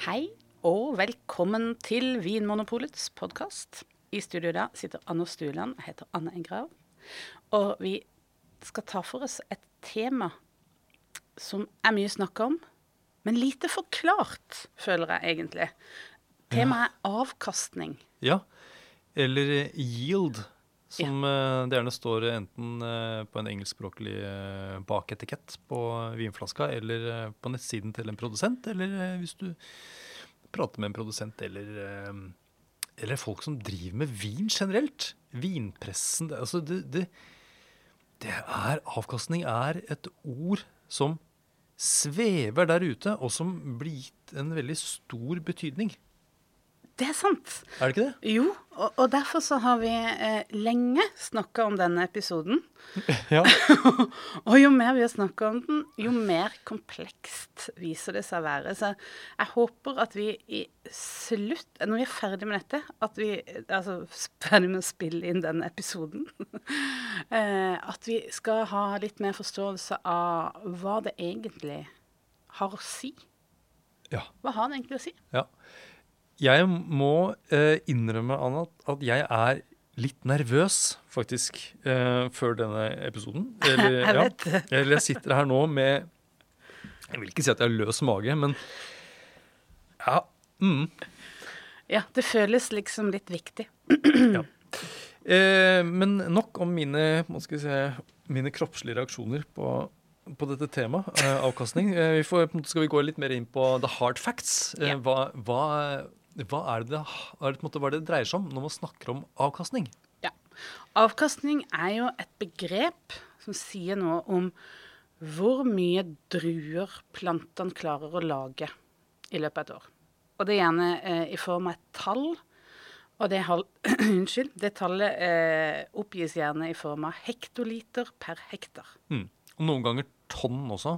Hei og velkommen til Vinmonopolets podkast. I studio da sitter Anne Stueland. Jeg heter Anne Engrav. Og vi skal ta for oss et tema som er mye snakka om, men lite forklart, føler jeg egentlig. Temaet er avkastning. Ja, eller yield, som ja. det gjerne står enten eh, på en engelskspråklig eh, baketikett på vinflaska, eller eh, på nettsiden til en produsent, eller eh, hvis du prater med en produsent, eller, eh, eller folk som driver med vin generelt. Vinpressen det, altså det, det, det er Avkastning er et ord som svever der ute, og som blir gitt en veldig stor betydning. Det er sant. Er det ikke det? Jo, og, og derfor så har vi eh, lenge snakka om denne episoden. Ja. og jo mer vi har snakka om den, jo mer komplekst viser det seg å være. Så jeg håper at vi i slutt, når vi er ferdig med dette, at vi altså ferdig med å spille inn denne episoden, eh, at vi skal ha litt mer forståelse av hva det egentlig har å si. ja. Hva har det egentlig å si? Ja. Jeg må eh, innrømme, Anna, at jeg er litt nervøs, faktisk, eh, før denne episoden. Eller, Jeg vet det. Ja, eller jeg sitter her nå med Jeg vil ikke si at jeg har løs mage, men ja. Mm, Ja, det føles liksom litt viktig. ja. Eh, men nok om mine, si, mine kroppslige reaksjoner på, på dette temaet, eh, avkastning. Eh, vi får, skal vi gå litt mer inn på the hard facts. Ja. hva, hva, hva, er det, hva, er det, måte, hva er det det dreier seg om når man snakker om avkastning? Ja. Avkastning er jo et begrep som sier noe om hvor mye druer plantene klarer å lage i løpet av et år. Og det er gjerne eh, i form av et tall. Og det, Unnskyld, det tallet eh, oppgis gjerne i form av hektoliter per hektar. Mm. Og noen ganger tonn også.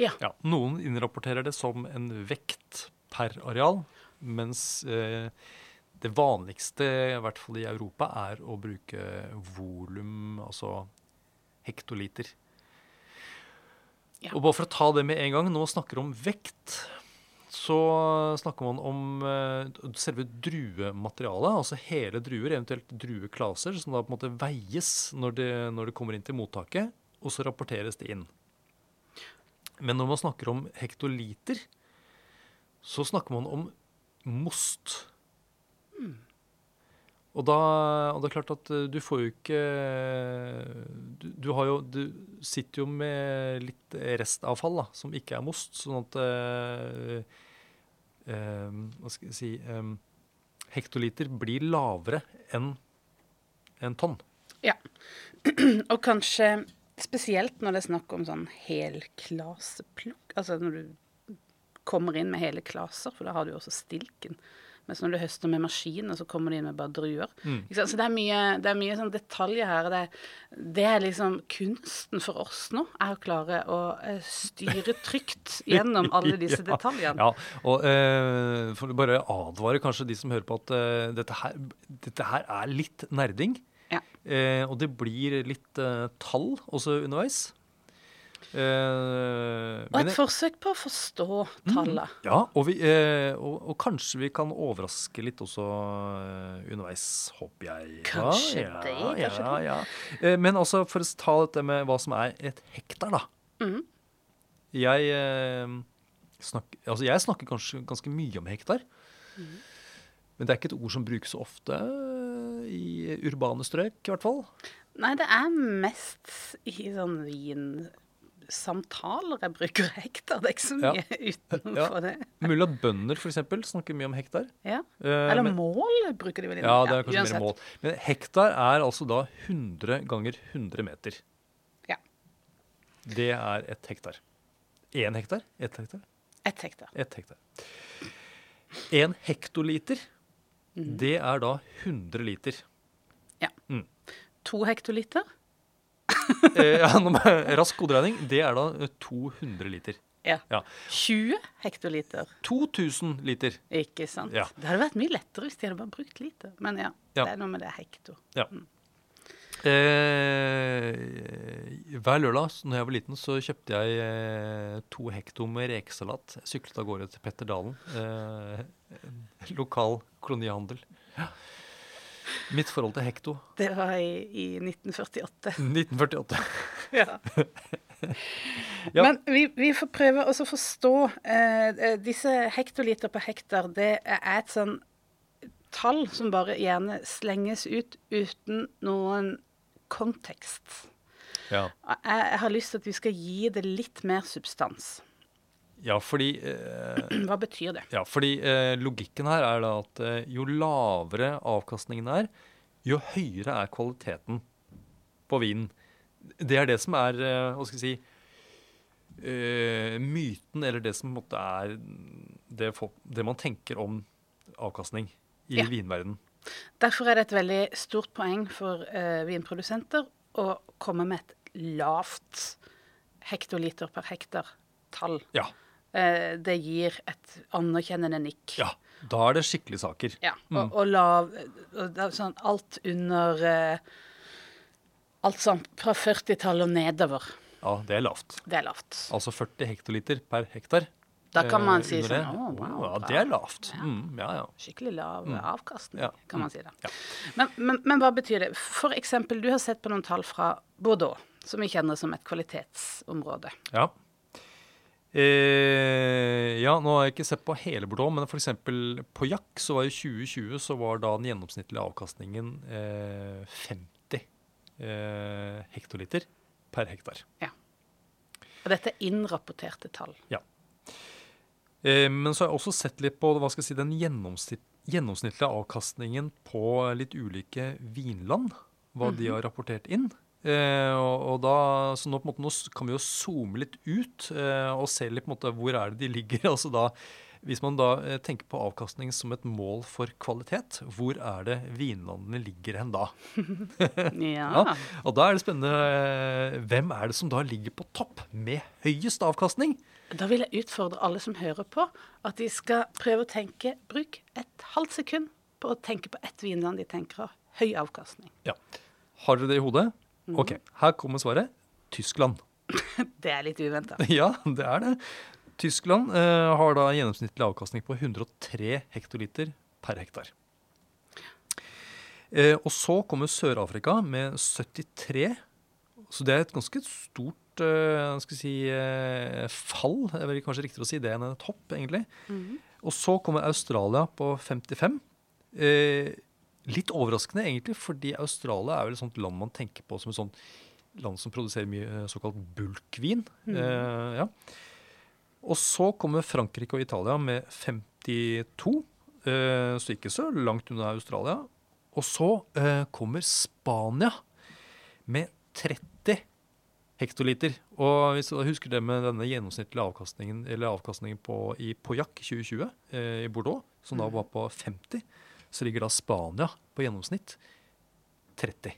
Ja. Ja, noen innrapporterer det som en vekt per areal, mens eh, det vanligste, i hvert fall i Europa, er å bruke volum, altså hektoliter. Ja. Og bare for å ta det med en gang, man snakker om vekt, så snakker man om eh, selve druematerialet, altså hele druer, eventuelt drueklaser, som da på en måte veies når det, når det kommer inn til mottaket, og så rapporteres det inn. Men når man snakker om hektoliter, så snakker man om most. Og, da, og det er klart at eh, du får jo ikke du, du, har jo, du sitter jo med litt restavfall da, som ikke er most, sånn at eh, eh, Hva skal jeg si eh, Hektoliter blir lavere enn en tonn. Ja. Og kanskje spesielt når det er snakk om sånn helklaseplukk. Altså når du kommer inn med hele klaser, for da har du jo også stilken. Mens når du høster med maskiner, så kommer de inn med bare druer. Mm. Så det er mye, det er mye sånn detaljer her. Det, det er liksom kunsten for oss nå, er å klare å eh, styre trygt gjennom alle disse detaljene. Ja, og uh, for å bare advare kanskje de som hører på at uh, dette, her, dette her er litt nerding. Ja. Uh, og det blir litt tall også underveis. Eh, Og et forsøk på å forstå tallet. ja, og, vi, eh, og, og kanskje vi kan overraske litt også uh, underveis, håper jeg. Kanskje ja, det, ja, kanskje ja, ja. Eh, men altså, for å ta dette med hva som er et hektar, da. Mm. Jeg, eh, snakk, altså jeg snakker kanskje ganske mye om hektar. Mm. Men det er ikke et ord som brukes så ofte i urbane strøk, i hvert fall. Nei, det er mest i sånn vinsamtaler jeg bruker hektar. Det er ikke så Ja. mye Ja. for det. Mulig at bønder f.eks. snakker mye om hektar. Ja. Eh, Eller men- mål bruker de vel innom. Ja, det er kanskje uansett. mer mål. Men hektar er altså da 100 ganger 100 meter. Ja. Det er ett hektar. Én hektar? Ett hektar? Ett hektar. Et hektar. En hektoliter, det er da 100 liter. Ja. To hektoliter? Eh, ja, rask koderegning. Det er da eh, 200 liter. Ja. Ja. 20 hektoliter, 2000 liter. ikke sant? Ja. Det hadde vært mye lettere hvis de hadde bare brukt liter. Men ja, Ja. det er noe med det hekto. Ja. Eh, hver lørdag når jeg var liten, så kjøpte jeg eh, to hekto med rekesalat. Jeg syklet av gårde til Petter Dalen. Eh, lokal kolonihandel. Ja. Mitt forhold til hekto Det var i, i 1948. 1948. Ja. Ja. Men vi, vi får prøve å forstå eh, eh, Disse hektoliter på hektar, det er et sånn tall som bare gjerne slenges ut uten noen kontekst. Ja. Jeg, jeg har lyst til at vi skal gi det litt mer substans. Ja, fordi eh, Hva betyr det? Ja, fordi eh, logikken her er da at eh, jo lavere avkastningen er, jo høyere er kvaliteten på vinen. Det er det som er, eh, hva skal jeg si, eh, myten, eller det som på en måte er det, folk, det man tenker om avkastning i Ja. vinverden. Derfor er det et veldig stort poeng for eh, vinprodusenter å komme med et lavt hektoliter per hektar-tall. Ja, Eh, det gir et anerkjennende nikk. ja. Da er det skikkelige saker. Ja, og, og lav og sånn Alt under eh, Alt sånn fra 40-tallet og nedover. Ja, det er lavt. Det er lavt. Altså 40 hektoliter per hektar. Da kan man eh, si sånn. Å, wow, ja, det er lavt. Mm, ja, ja. Skikkelig lav avkastning, Ja. kan man si det. Ja. Men, men, men hva betyr det? For eksempel, du har sett på noen tall fra Bordeaux, som vi kjenner som et kvalitetsområde. Ja. Eh, ja, nå har jeg ikke sett på hele Bordeaux, men f.eks. på Jack så var i 2020 så var da den gjennomsnittlige avkastningen eh, 50 eh, hektoliter per hektar. Ja. Og dette er innrapporterte tall. Eh, men så har jeg også sett litt på hva skal jeg si, den gjennomsnitt, gjennomsnittlige avkastningen på litt ulike vinland. Hva de har rapportert inn. Eh, og, og da, så nå, på en måte, nå kan vi jo zoome litt ut eh, og se litt på en måte, hvor er det de ligger. altså da, Hvis man da eh, tenker på avkastning som et mål for kvalitet, hvor er det vinlandene ligger hen da? Ja. Ja, og da er det spennende eh, hvem er det som da ligger på topp med høyest avkastning? Da vil jeg utfordre alle som hører på, at de skal prøve å tenke Bruk et halvt sekund på å tenke på ett vinland de tenker har høy avkastning. Ja. Har dere det i hodet? Ok, her kommer svaret. Tyskland. Det er litt uventa. Ja, det er det. Tyskland eh, har da gjennomsnittlig avkastning på 103 hektoliter per hektar. Eh, og så kommer Sør-Afrika med 73. Så det er et ganske stort eh, skal si, eh, fall. Det er vel kanskje riktigere å si det enn et hopp, egentlig. Og så kommer Australia på 55. Eh, litt overraskende, egentlig, fordi Australia er vel et sånt land man tenker på som et sånt land som produserer mye eh, såkalt bulkvin. Eh, ja. Og så kommer Frankrike og Italia med 52, eh, så ikke så langt unna Australia. Og så eh, kommer Spania med 30 hektoliter. Og hvis du husker det med denne gjennomsnittlige avkastningen eller avkastningen på, i Pauillac 2020 eh, i Bordeaux, som da var på 50, så ligger da Spania på gjennomsnitt 30.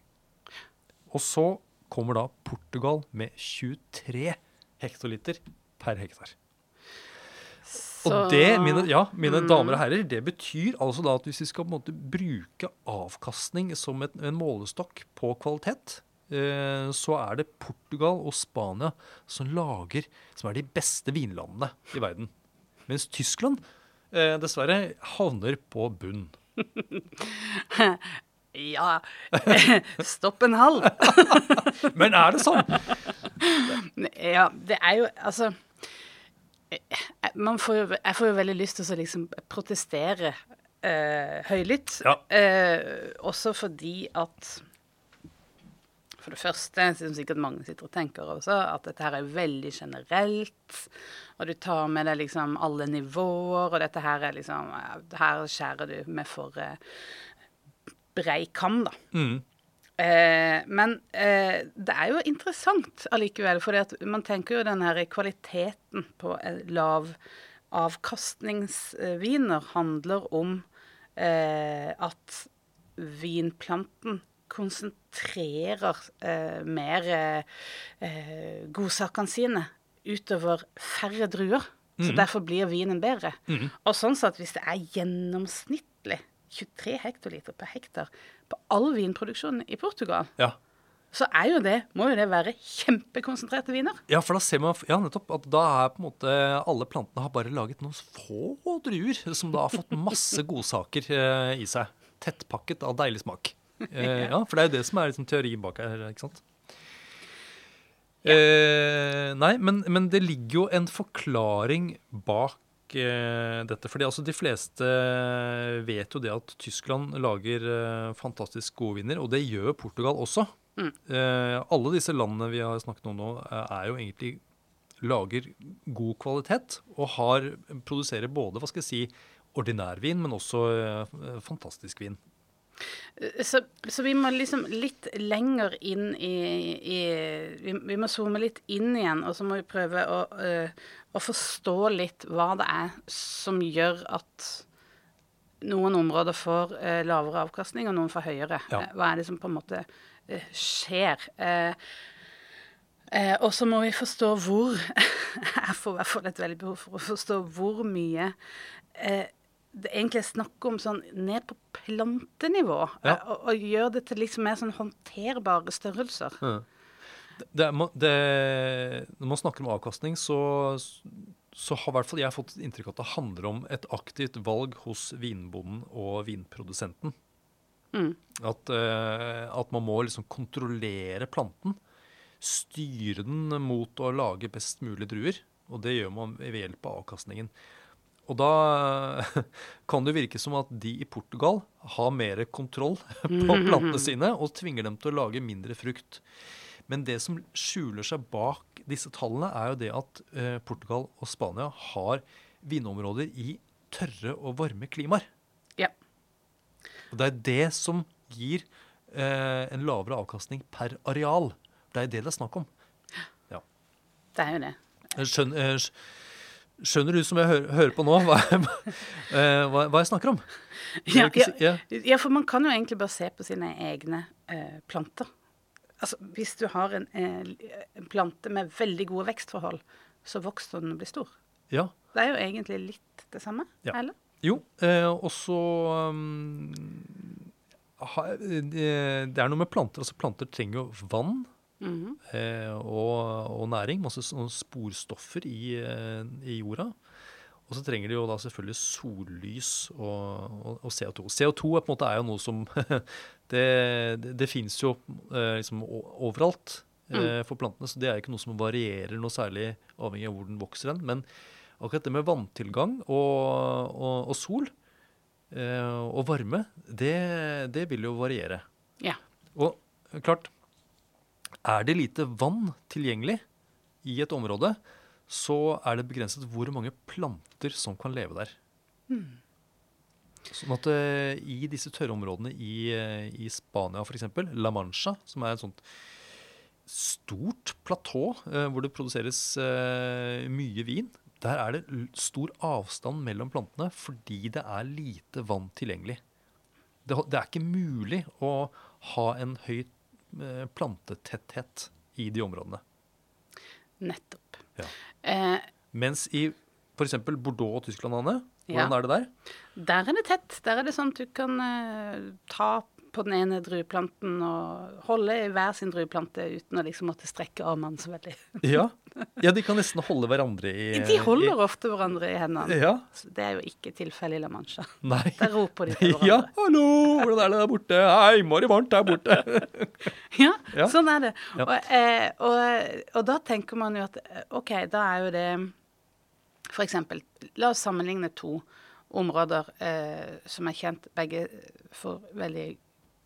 Og så kommer da Portugal med 23 hektoliter per hektar. Og det, mine, ja, mine damer og herrer, det betyr altså da at hvis vi skal måte bruke avkastning som et, en målestokk på kvalitet, eh, så er det Portugal og Spania som lager, som er de beste vinlandene i verden. Mens Tyskland eh, dessverre havner på bunn. Ja Stopp en halv. Men er det sånn? Ja, det er jo Altså man får jo, Jeg får jo veldig lyst til å liksom protestere eh, høylytt. Ja. Eh, også fordi at For det første, som sikkert mange sitter og tenker også, at dette her er veldig generelt. Og du tar med deg liksom alle nivåer, og dette her er liksom Her skjærer du med for eh, brei kam, da. Mm. Eh, men eh, det er jo interessant allikevel, for man tenker jo den her kvaliteten på eh, lav avkastningsviner handler om eh, at vinplanten konsentrerer eh, mer eh, godsakene sine utover færre druer. Så derfor blir vinen bedre. Og sånn at hvis det er gjennomsnittlig 23 hektoliter per hektar på all vinproduksjon i Portugal, Ja. så er jo det, må jo det være kjempekonsentrerte viner. Ja, for da ser man ja, nettopp at da er på en måte alle plantene har bare laget noen få druer som da har fått masse godsaker eh, i seg. Tettpakket av deilig smak. Eh, ja, for det er jo det som er liksom teorien bak her, ikke sant? Eh, nei, men, men, det ligger jo en forklaring bak eh, dette. fordi altså de fleste vet jo det at Tyskland lager eh, fantastisk gode viner, og det gjør Portugal også. Mm. Eh, alle disse landene vi har snakket om nå, eh, er jo egentlig lager god kvalitet og har, produserer både hva skal jeg si, ordinær vin, men også eh, fantastisk vin. Så, så, vi må liksom litt lenger inn i, i vi, vi, må zoome litt inn igjen, og så må vi prøve å, uh, å, forstå litt hva det er som gjør at noen områder får uh, lavere avkastning, og noen får høyere. Ja. Uh, hva er det som på en måte skjer? og så må vi forstå hvor Jeg får i hvert fall et veldig behov for å forstå hvor mye det egentlig er snakk om sånn ned på plantenivå. Ja. Og, og gjøre det til liksom mer sånn håndterbare størrelser. Ja. Det, det, når man snakker om avkastning, så, så har i hvert fall jeg fått inntrykk av at det handler om et aktivt valg hos vinbonden og vinprodusenten. Mm. At, uh, at, man må liksom kontrollere planten. Styre den mot å lage best mulig druer. Og det gjør man ved hjelp av avkastningen. Og da kan det virke som at de i Portugal har mer kontroll på plantene sine og tvinger dem til å lage mindre frukt. Men det som skjuler seg bak disse tallene, er jo det at eh, Portugal og Spania har vinområder i tørre og varme klimaer. Ja. Og det er det som gir eh, en lavere avkastning per areal. Det er det det er snakk om. Ja. Det er jo det. Skjønner, eh, Skjønner du som jeg hører, hører på nå, hva, eh, hva, hva, jeg snakker om? Ja, ja, ja, for man kan jo egentlig bare se på sine egne eh, planter. Altså, Hvis du har en, eh, en, plante med veldig gode vekstforhold, så vokser den og blir stor. Ja. Det er jo egentlig litt det samme, ja. eller? Jo, eh, og så um, det, det er noe med planter. altså Planter trenger jo vann. Mm -hmm. og, og, næring. Masse sporstoffer i, eh, i, jorda. Og så trenger de jo da selvfølgelig sollys og, og, og CO2. CO2 er på en måte er jo noe som Det, det, det fins jo eh, liksom overalt mm. for plantene, så det er ikke noe som varierer noe særlig avhengig av hvor den vokser hen. Men akkurat det med vanntilgang og, og sol og varme, det, det vil jo variere. Ja. Og klart, er det lite vann tilgjengelig i et område, så er det begrenset hvor mange planter som kan leve der. Mm. Sånn at uh, I disse tørre områdene i, uh, i Spania, f.eks., La Mancha, som er et sånt stort platå uh, hvor det produseres mye vin, der er det stor avstand mellom plantene fordi det er lite vann tilgjengelig. Det, det er ikke mulig å ha en høyt plantetetthet i de områdene. Nettopp. Ja. Eh, Mens i f.eks. Bordeaux og Tyskland, Anne, hvordan ja. er det der? Der er det tett. Der er det sånn at du kan eh, ta på den ene drueplanten og holde i hver sin drueplante uten å liksom måtte strekke armene så veldig. ja. ja, de kan nesten holde hverandre i De holder i, ofte hverandre i hendene. Ja. Det er jo ikke tilfellet i La Mancha. Nei. Der roper de til hverandre. Ja, hallo, hvordan er det der borte? Hei, innmari varmt der borte. ja, ja, sånn er det. Og, eh, og, og da tenker man jo at OK, da er jo det For eksempel, la oss sammenligne to områder eh, som er kjent begge for veldig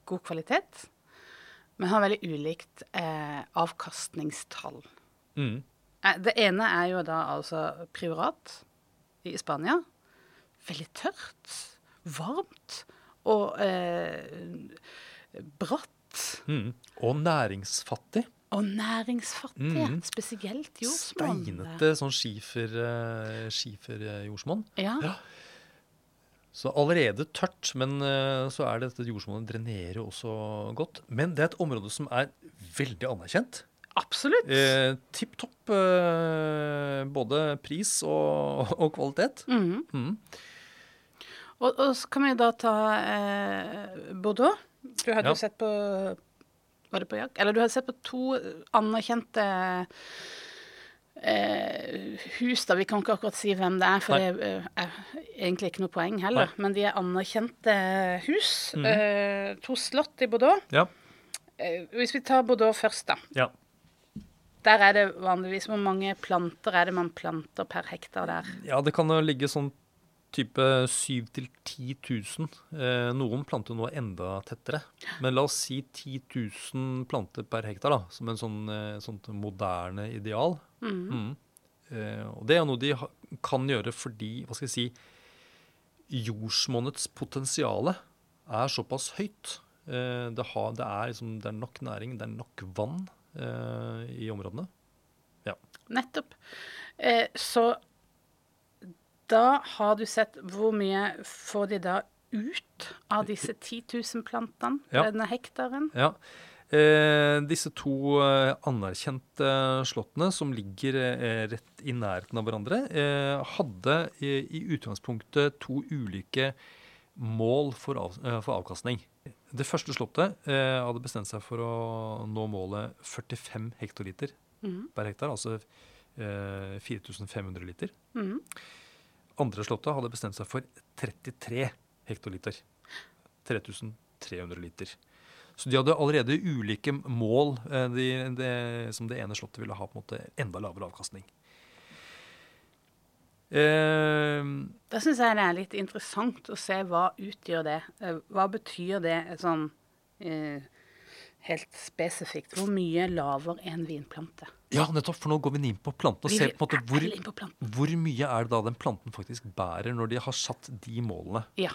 god kvalitet, men har veldig ulikt eh, avkastningstall. Mm. Eh, det ene er jo da altså Priorat i Spania. Veldig tørt, varmt og eh, bratt. Mm. Og næringsfattig. Og næringsfattig, mm. spesielt jordsmonn. Steinete sånn skiferjordsmonn. Skifer, ja. ja. Så allerede tørt, men uh, så er det dette jordsmonnet drenerer også godt. Men det er et område som er veldig anerkjent. Absolutt. Eh, Tipp topp eh, både pris og, og kvalitet. Mm. Mm. Og, og, så kan vi da ta eh, Bordeaux. Du hadde ja. jo sett på Var det på jakt? Eller du hadde sett på to anerkjente eh, hus, da. Vi kan ikke akkurat si hvem det er, for Nei. det eh, er egentlig ikke noe poeng heller. Men de er anerkjente hus. Mhm. Eh, to slott i Bordeaux. Ja. Eh, hvis vi tar Bordeaux først, da. ja. Der er det vanligvis Hvor mange planter er det man planter per hektar der? Ja, det kan jo ligge sånn type 7 til 10 000. Eh, noen planter noe enda tettere. Men la oss si 10 000 planter per hektar, da, som en sånn, eh, sånt moderne ideal. Mm. Eh, og det er noe de kan gjøre fordi, hva skal jeg si, jordsmonnets potensiale er såpass høyt. Eh, det, har, det, er liksom, det er nok næring, det er nok vann eh, i områdene. Nettopp. Eh, så da har du sett hvor mye får de da ut av disse 10 000 plantene Ja. denne hektaren? Ja. Eh, disse to eh, anerkjente slottene som ligger eh, rett i nærheten av hverandre, eh, hadde i, i utgangspunktet to ulike mål for, av, eh, for avkastning. Det første slottet eh, hadde bestemt seg for å nå målet 45 hektoliter mm. per hektar, altså eh, 4500 liter. Mhm. Andre slottet hadde bestemt seg for 33 hektoliter. 3300 liter. Så de hadde allerede ulike mål de, de, som det ene slottet ville ha på en måte enda lavere avkastning. Eh, Da syns jeg det er litt interessant å se hva utgjør det. Eh, Hva betyr det sånn eh, helt spesifikt? Hvor mye laver en vinplante? Ja, nettopp, for nå går vi inn på planten og ser på en måte hvor, hvor mye er det da den planten faktisk bærer når de har satt de målene. Ja.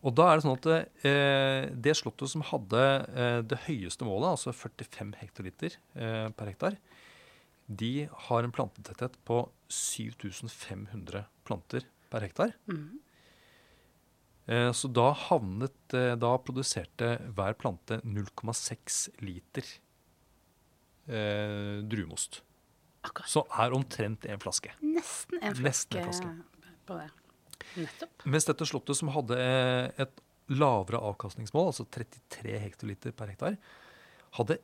Og da er det sånn at eh, det slottet som hadde eh, det høyeste målet, altså 45 hektoliter eh, per hektar, de har en plantetetthet på 7500 planter per hektar. Mm. Eh, så da havnet eh, Da produserte hver plante 0,6 liter eh, druemost. Akkurat. Så er omtrent en flaske. Nesten en flaske, Nesten en flaske. på det. Nettopp. Mens dette slottet, som hadde eh, et lavere avkastningsmål, altså 33 hektoliter per hektar, hadde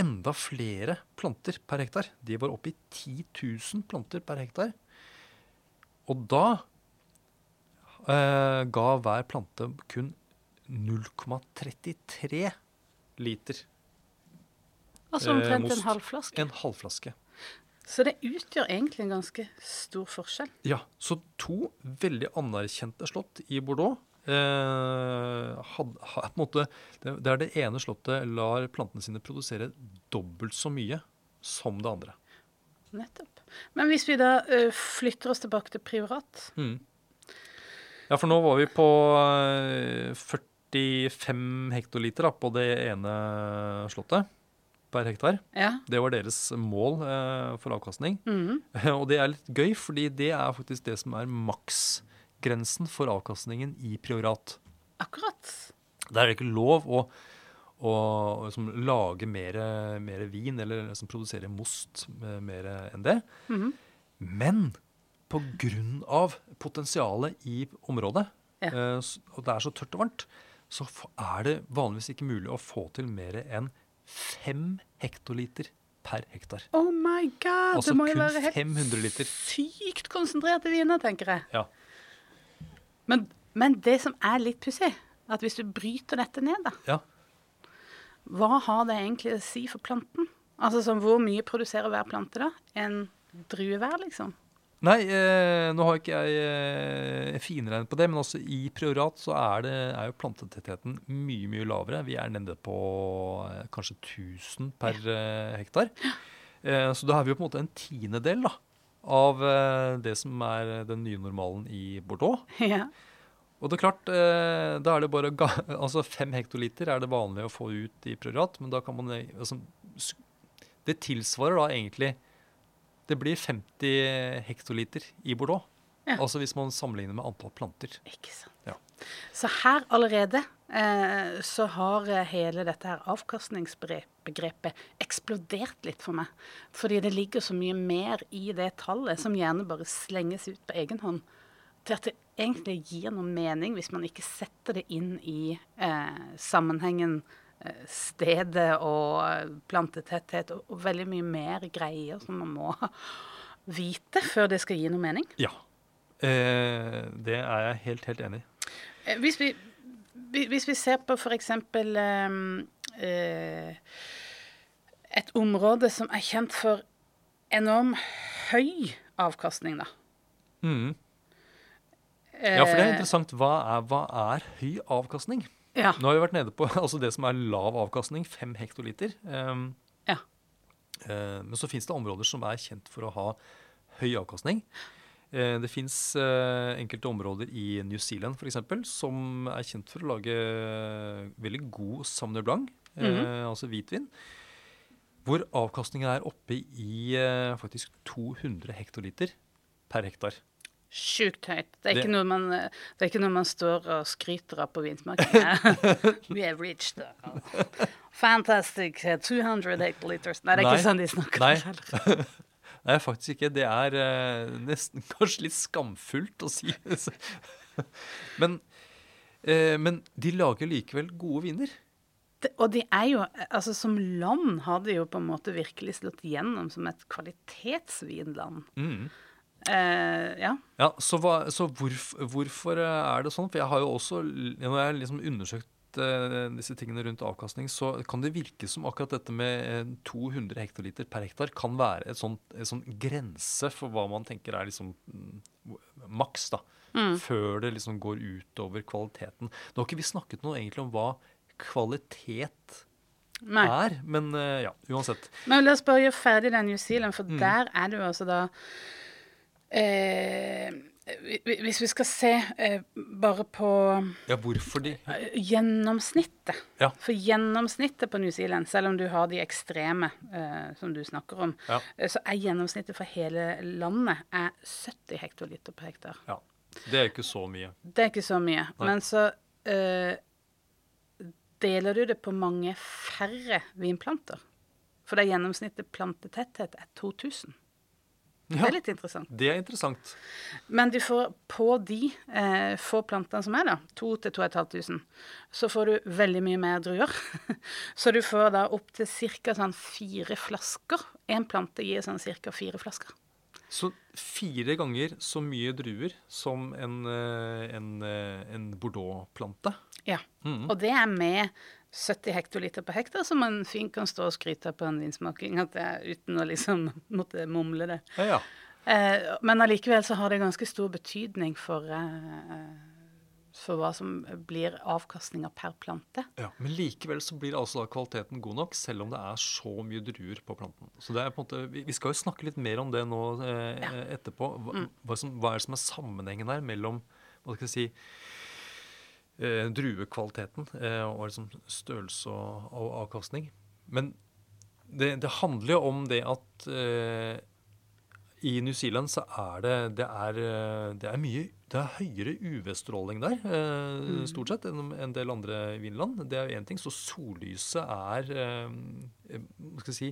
enda flere planter per hektar. De var oppe i 10 000 planter per hektar. Og da eh, ga hver plante kun 0,33 liter. Altså Eh, omtrent most. en halvflaske? En halvflaske. Så det utgjør egentlig en ganske stor forskjell. Ja, så to veldig anerkjente slott i Bordeaux. Eh, had, had, på en måte, det, det er det ene slottet lar plantene sine produsere dobbelt så mye som det andre. Nettopp. Men hvis vi da ø, flytter oss tilbake til privat Ja, for nå var vi på eh, 45 hektoliter da, på det ene slottet per hektar. Ja. Det var deres mål eh, for avkastning. Mm. Og det er litt gøy, fordi det er faktisk det som er maksgrensen for avkastningen i priorat. Akkurat. Der er det ikke lov å, å liksom, lage mer, mer vin, eller liksom, produsere most mer enn det. Mm. Men av potensialet i området, Ja. eh, og det er så tørt og varmt, så er det vanligvis ikke mulig å få til mer enn fem hektoliter per hektar. Oh my god! Altså det må jo være helt sykt konsentrerte viner, tenker jeg. Ja. Men, men det som er litt pussig, at hvis du bryter dette ned, da, ja. hva har det egentlig å si for planten? Altså sånn, Hvor mye produserer hver plante, da? En drue hver, liksom? Nei, eh, nå har ikke jeg eh, finregnet på det, men også i priorat så er, det, er jo plantetettheten mye, mye lavere. Vi er nede på eh, kanskje 1000 per eh, hektar. Eh, så da har vi jo på en måte en tiendedel da, av eh, det som er den nye normalen i Bordeaux. ja. Og det er klart, eh, da er det bare Altså fem hektoliter er det vanlig å få ut i priorat, men da kan man altså, Det tilsvarer da egentlig Det blir 50 hektoliter i Bordeaux. Ja. Altså hvis man sammenligner med antall planter. Ikke sant. Ja. Så her allerede eh, så har eh, hele dette her avkastningsbegrepet eksplodert litt for meg. Fordi det ligger så mye mer i det tallet som gjerne bare slenges ut på egen hånd. Til at det egentlig gir noen mening hvis man ikke setter det inn i eh, sammenhengen stedet og plantetetthet og, og veldig mye mer greier som man må vite før det skal gi noe mening. Ja. Eh, det er jeg helt, helt enig i. Eh, Hvis vi, vi- hvis vi ser på f.eks. Eh, et område som er kjent for enorm høy avkastning, da. Mm. Ja, for det er Eh, interessant. Hva er, hva er høy avkastning? Ja. Nå har vi vært nede på altså det som er lav avkastning, fem hektoliter. Um, Ja. uh, men så fins det områder som er kjent for å ha høy avkastning. Eh, det fins enkelte områder i New Zealand for eksempel, som er kjent for å lage veldig god Sauvignon Blanc, mm -hmm. altså hvitvin. Hvor avkastningen er oppe i eh, faktisk 200 hektoliter per hektar. Sjukt høyt. Det er, Det- man, eh, det er ikke noe man står og skryter av på vinsmaking. We have reached the fantastic eh, 200 hectoliters. Nei, det er Nei. ikke sånn de snakker. Nei. heller. Nei, faktisk ikke. Det er eh, nesten kanskje litt skamfullt å si. men, eh, men de lager likevel gode viner. Det, og de er jo, altså som land har de jo på en måte virkelig slått gjennom som et kvalitetsvinland. Mm. Eh, ja. Ja, Så, hva, så hvorf, hvorfor eh, er det sånn? For jeg har jo også, når jeg har liksom undersøkt eh, disse tingene rundt avkastning, så kan det virke som akkurat dette med eh, 200 hektoliter per hektar kan være et sånt, en sånn grense for hva man tenker er liksom mm, maks, da. Før det liksom går utover kvaliteten. Nå har ikke vi snakket noe egentlig om hva kvalitet Nei. er, men uh, ja, uansett. Men la oss bare gjøre ferdig den New Zealand, for Mm. der er det jo altså da eh, hvi- hvi- Hvis vi skal se eh, bare på Ja, hvorfor de eh, gjennomsnittet Ja. For gjennomsnittet på New Zealand, selv om du har de ekstreme eh, som du snakker om, Ja. eh, så er gjennomsnittet for hele landet er 70 hektoliter per hektar. Ja. Det er ikke så mye. Det er ikke så mye. Nei. Men så eh, deler du det på mange færre vinplanter. For det gjennomsnittet plantetetthet er 2000. Det er litt interessant. det er interessant. Men du får på de eh, få plantene som er, da, 2000-2500, så får du veldig mye mer druer. så du får da opp til ca. sånn fire flasker. Én plante gir sånn ca. fire flasker. Så fire ganger så mye druer som en, eh, en, eh, en bordeaux-plante. Ja. Mm. Og det er med 70 hektoliter per hektar, som man fint kan stå og skryte på en vinsmaking, at det er uten å liksom måtte mumle det. Ja, ja. Eh, men allikevel så har det ganske stor betydning for, eh, for hva som blir avkastninga per plante. ja. Men likevel så blir altså kvaliteten god nok, selv om det er så mye druer på planten. Så det er på en måte, Vi skal jo snakke litt mer om det nå eh, Ja. etterpå. Hva, hva, som, hva er det som er sammenhengen her mellom hva skal jeg si, druekvaliteten eh, og liksom størrelse og, avkastning. Men det, det handler jo om det at eh, i New Zealand så er det det er, eh, det er mye det er høyere UV-stråling der, eh, stort sett, enn en del andre vinland. Det er jo én ting. Så sollyset er eh, eh, Hva skal jeg si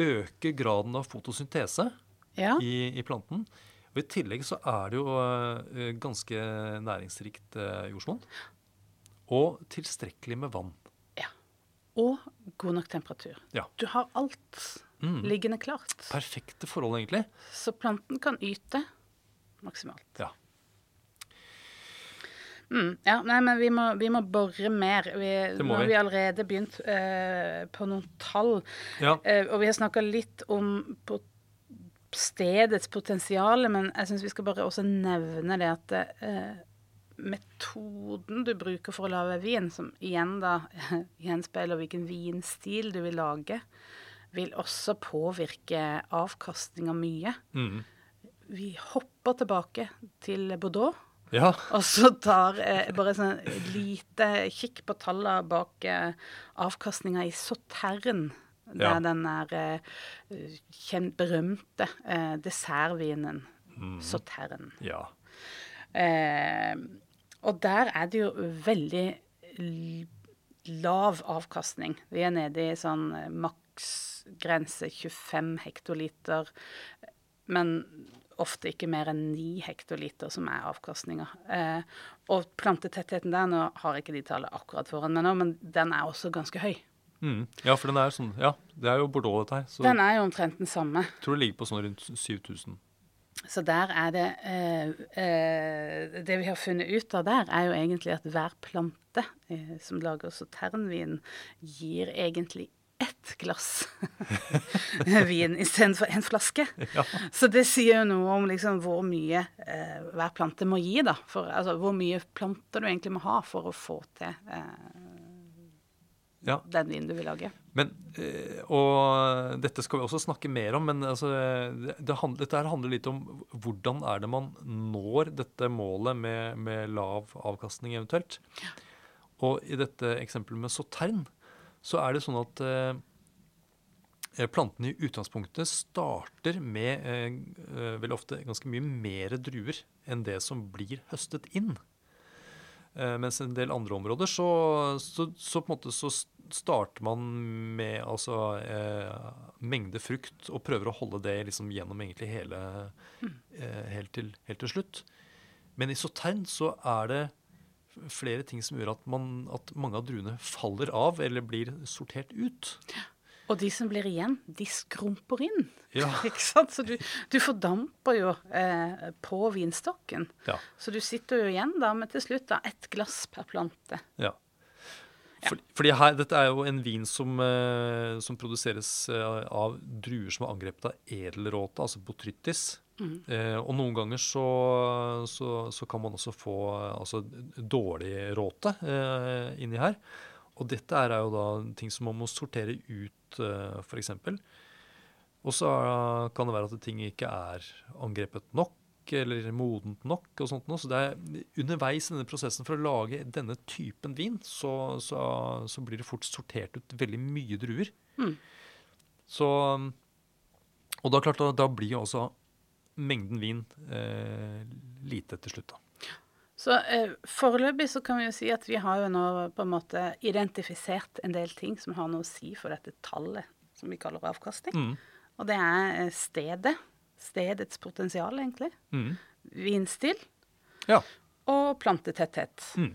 Øker graden av fotosyntese Ja. i, i planten. Og I tillegg så er det jo eh, ganske næringsrikt eh, jordsmonn. Og tilstrekkelig med vann. ja. Og god nok temperatur. Ja. Du har alt Mm. liggende klart. Perfekte forhold, egentlig. Så planten kan yte maksimalt. Ja. Mm, ja, nei, men vi må, vi må bore mer. Vi, nå har vi. allerede begynt eh, på noen tall. Ja. Eh, og vi har snakka litt om på stedets potensial, men jeg syns vi skal bare også nevne det at eh, metoden du bruker for å lage vin, som igjen da gjenspeiler hvilken vinstil du vil lage, vil også påvirke avkastninga mye. Mm. Vi hopper tilbake til Bordeaux. ja. Og så tar eh, bare sånn lite kikk på tallene bak eh, avkastninga i Sautern. Der Ja. den der eh, berømte eh, dessertvinen Sautern. ja. Eh, og der er det jo veldig lav avkastning. Vi er nede i sånn eh, maksgrense 25 hektoliter. Men ofte ikke mer enn 9 hektoliter som er avkastninga. Eh, og plantetettheten der, nå har jeg ikke de tallene akkurat foran meg nå, men den er også ganske høy. Mm. Ja, for den er sånn Ja, det er jo Bordeaux, dette her. Så Den er jo omtrent den samme. tror det ligger på sånn rundt 7000. Så der er det eh, eh, Det vi har funnet ut av der, er jo egentlig at hver plante eh, som lager sauternvin, gir egentlig ett glass vin istedenfor en flaske. Ja. Så det sier jo noe om liksom hvor mye eh, hver plante må gi, da. For, altså hvor mye planter du egentlig må ha for å få til eh, ja. den vinen du vil lage. Men, eh, og dette skal vi også snakke mer om, men altså, det, handler, dette handler litt om hvordan er det man når dette målet med, med lav avkastning eventuelt. Og i dette eksempelet med sautern, så er det sånn at eh, plantene i utgangspunktet starter med eh, vel ofte ganske mye mer druer enn det som blir høstet inn. Eh, mens en del andre områder så, så, så på en måte så starter man med altså eh, mengde frukt og prøver å holde det liksom gjennom egentlig hele eh, helt, til, helt til slutt. Men i sautern så er det flere ting som gjør at, man, at mange av druene faller av eller blir sortert ut. Og de som blir igjen, de skrumper inn. Ja. Ikke sant? Så du, du fordamper jo eh, på vinstokken. Ja. Så du sitter jo igjen da med til slutt da ett glass per plante. Ja. For, fordi her, Dette er jo en vin som, eh, som produseres eh, av druer som er angrepet av edelråte, altså botrytis. Eh, og noen ganger så, så, så kan man også få eh, altså, dårlig råte eh, inni her. Og dette er jo da ting som man må sortere ut, uh, f.eks. Og så kan det være at ting ikke er angrepet nok eller modent nok. og sånt. noe. Så det er underveis i denne prosessen for å lage denne typen vin, så, så, så blir det fort sortert ut veldig mye druer. Mm. Så, og da, klart, da, da blir jo også mengden vin eh, lite til slutt. da. Så eh, foreløpig så kan vi jo si at vi har jo nå på en måte identifisert en del ting som har noe å si for dette tallet som vi kaller avkastning. Mm. Og det er eh, stedet. Stedets potensial, egentlig. Mm. Vinstil Ja. og plantetetthet. Mm.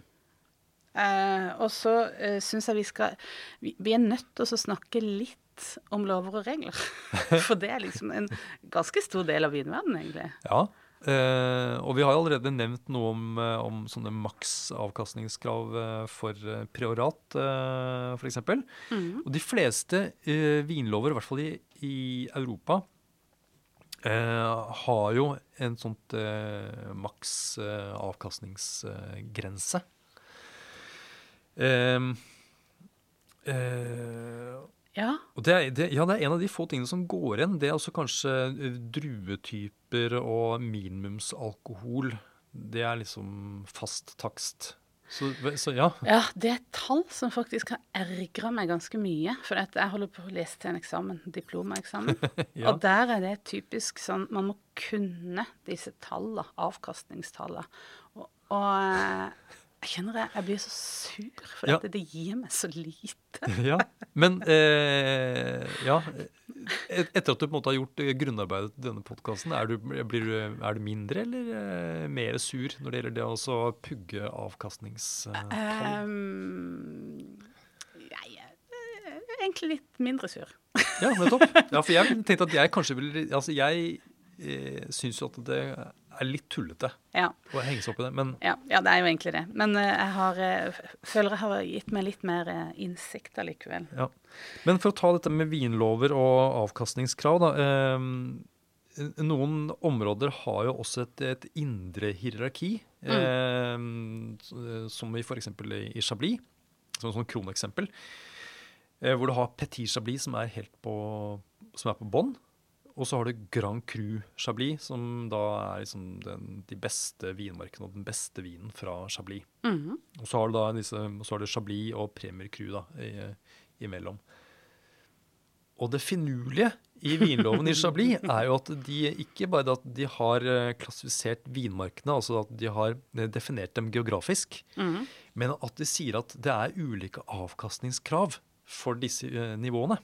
Eh, og så eh, syns jeg vi skal vi, vi er nødt til å snakke litt om lover og regler. For det er liksom en ganske stor del av vinverdenen, egentlig. ja. Eh, og vi har allerede nevnt noe om, eh, om sånne maks avkastningskrav eh, for eh, priorat, eh, f.eks. Mm. Og de fleste eh, vinlover, i hvert fall i, i Europa, eh, har jo en sånt eh, maks eh, avkastningsgrense. Eh, eh, Ja. og det er, det, ja, det er en av de få tingene som går igjen. Det er også kanskje eh, druetyper og minimumsalkohol. Det er liksom fast takst. Så, så ja. ja, det er et tall som faktisk har ergra meg ganske mye. For at jeg holder på å lese til en eksamen, diplomaeksamen. Ja. Og der er det typisk sånn Man må kunne disse tallene, avkastningstallene. Og, og eh, jeg kjenner jeg, jeg blir så sur, for Ja. det gir meg så lite. ja. Men eh, ja. Et- Etter at du på en måte har gjort eh, grunnarbeidet til denne podkasten, er, er du mindre eller eh, mer sur når det gjelder det å pugge avkastningstall? Um, jeg er egentlig litt mindre sur. Ja, nettopp. Ja, for jeg tenkte at jeg kanskje vil Altså, jeg eh, syns jo at det er litt tullete Ja, å henge seg opp i det, men ja, ja, det er jo egentlig det. Men eh, jeg har, eh, føler jeg har gitt meg litt mer eh, innsikt allikevel. Ja. Men for å ta dette med vinlover og avkastningskrav, da. Eh, noen områder har jo også et, et indre hierarki, eh, som i f.eks. i i Chablis, som et sånn kroneksempel. Eh, hvor du har Petit Chablis, som er helt på, som er på bånn. Og så har du Grand Cru Chablis, som da er liksom den, de beste vinmarkene og den beste vinen fra Chablis. Mhm. Og så har du da disse, så har du Chablis og Premier Cru da, i, imellom. Og det finurlige i vinloven i Chablis er jo at de ikke bare at de har eh, klassifisert vinmarkene, altså at de har eh, definert dem geografisk, Mhm. men at de sier at det er ulike avkastningskrav for disse eh, nivåene.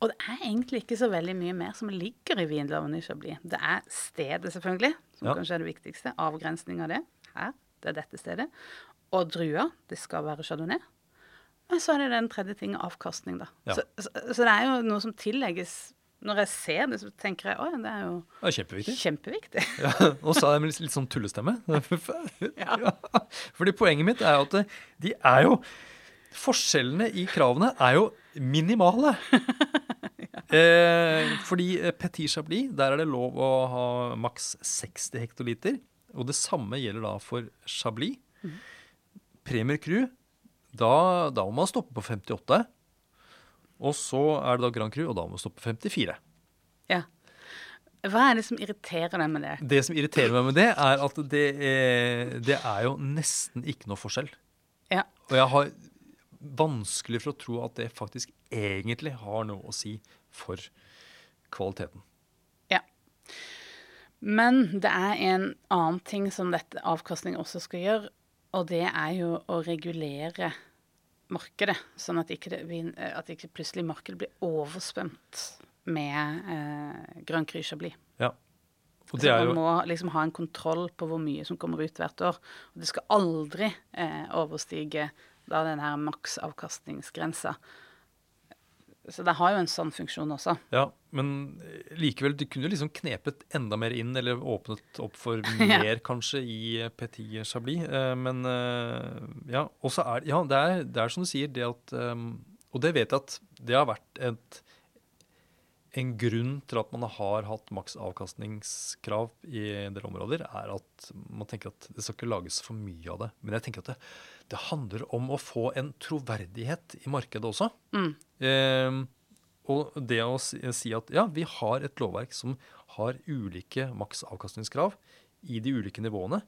Og det er egentlig ikke så veldig mye mer som ligger i vinloven i Chablis. Det er stedet, selvfølgelig, som Ja. kanskje er det viktigste. Avgrensning av det. Her, det er dette stedet. Og druer. Det skal være chardonnay. Men så er det den tredje tingen, avkastning, da. Ja. Så, så, så det er jo noe som tillegges Når jeg ser det, så tenker jeg å det er jo Det er kjempeviktig. kjempeviktig. Ja, Nå sa jeg med litt, litt sånn tullestemme. Ja. Fordi poenget mitt er jo at de er jo Forskjellene i kravene er jo minimale. eh, fordi eh, Petit Chablis, der er det lov å ha maks 60 hektoliter. Og det samme gjelder da for Chablis. Premier Cru, da, da må man stoppe på 58. Og så er det da Grand Cru, og da må man stoppe på 54. Ja. Hva er det som irriterer deg med det? Det som irriterer meg med det, er at det er, det er jo nesten ikke noe forskjell. Ja. Og jeg har vanskelig for å tro at det faktisk egentlig har noe å si for kvaliteten. Ja. Men det er en annen ting som dette avkastning også skal gjøre, og det er jo å regulere markedet, sånn at ikke, det, at ikke plutselig markedet blir overspent med eh, grønn Cru bli. Ja. Og Så det er man må liksom ha en kontroll på hvor mye som kommer ut hvert år. Og det skal aldri eh, overstige da den her maksavkastningsgrensa. Så det har jo en sånn funksjon også. Ja, men likevel, du kunne jo liksom knepet enda mer inn, eller åpnet opp for Ja. mer kanskje i Petit Chablis. Eh, Men eh, ja, også er Ja, det er, det er som du sier, det at eh, Og det vet jeg at det har vært et, en grunn til at man har hatt maks avkastningskrav i en del områder, er at man tenker at det skal ikke lages for mye av det. Men jeg tenker at det, det handler om å få en troverdighet i markedet også. Mm. Eh, og det å si, at ja, vi har et lovverk som har ulike maks avkastningskrav i de ulike nivåene,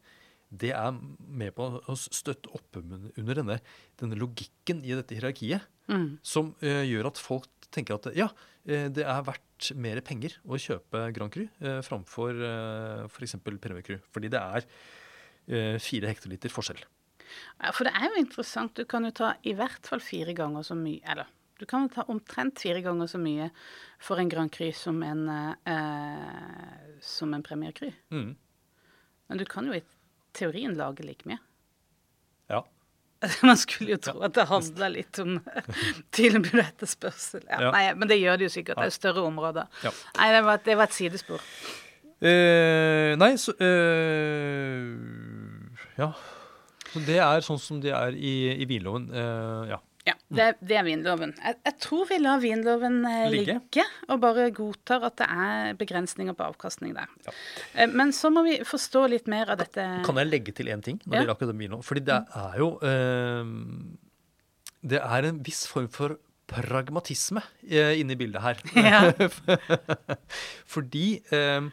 det er med på å støtte opp under denne, denne logikken i dette hierarkiet, Mm. som eh, gjør at folk tenker at ja, eh, det er verdt mer penger å kjøpe Grand Cru eh, framfor eh, f.eks. Premier Cru. Fordi det er eh, fire hektoliter forskjell. Ja, for det er jo interessant. Du kan jo ta i hvert fall fire ganger så mye Eller du kan jo ta omtrent fire ganger så mye for en Grand Cru som en, eh, som en Premier Cru. Mm. Men du kan jo i teorien lage like mye. Ja. Man skulle jo tro at det handla litt om tilbud og etterspørsel. Ja, Ja. Nei, men det gjør det jo sikkert. Det er større områder. Ja. Nei, det var, det var et sidespor. Eh, nei, så eh, Ja. Så det er sånn som det er i, i vinloven. Uh, ja. Ja, det, det er vinloven. Jeg, jeg tror vi lar vinloven eh, Ligge. ligge, og bare godtar at det er begrensninger på avkastning der. Ja. Eh, men så må vi forstå litt mer av dette Kan jeg legge til én ting når Ja. det akkurat vinloven? Fordi det er jo eh, Det er en viss form for pragmatisme eh, inne i bildet her. Ja. Fordi eh,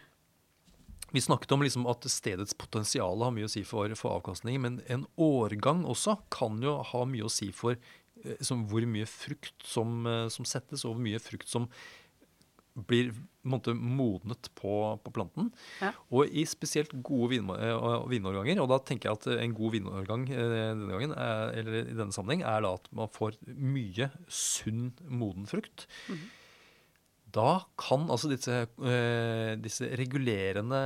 vi snakket om liksom at stedets potensial har mye å si for, for avkastning, men en årgang også kan jo ha mye å si for eh, som hvor mye frukt som, eh, som settes, og hvor mye frukt som blir måte, modnet på, på planten. Ja. Og i spesielt gode vin, eh, vinårganger, og da tenker jeg at en god vinårgang denne gangen, er, eller i denne sammenheng, er da at man får mye sunn, moden frukt. Da kan altså disse, eh, disse regulerende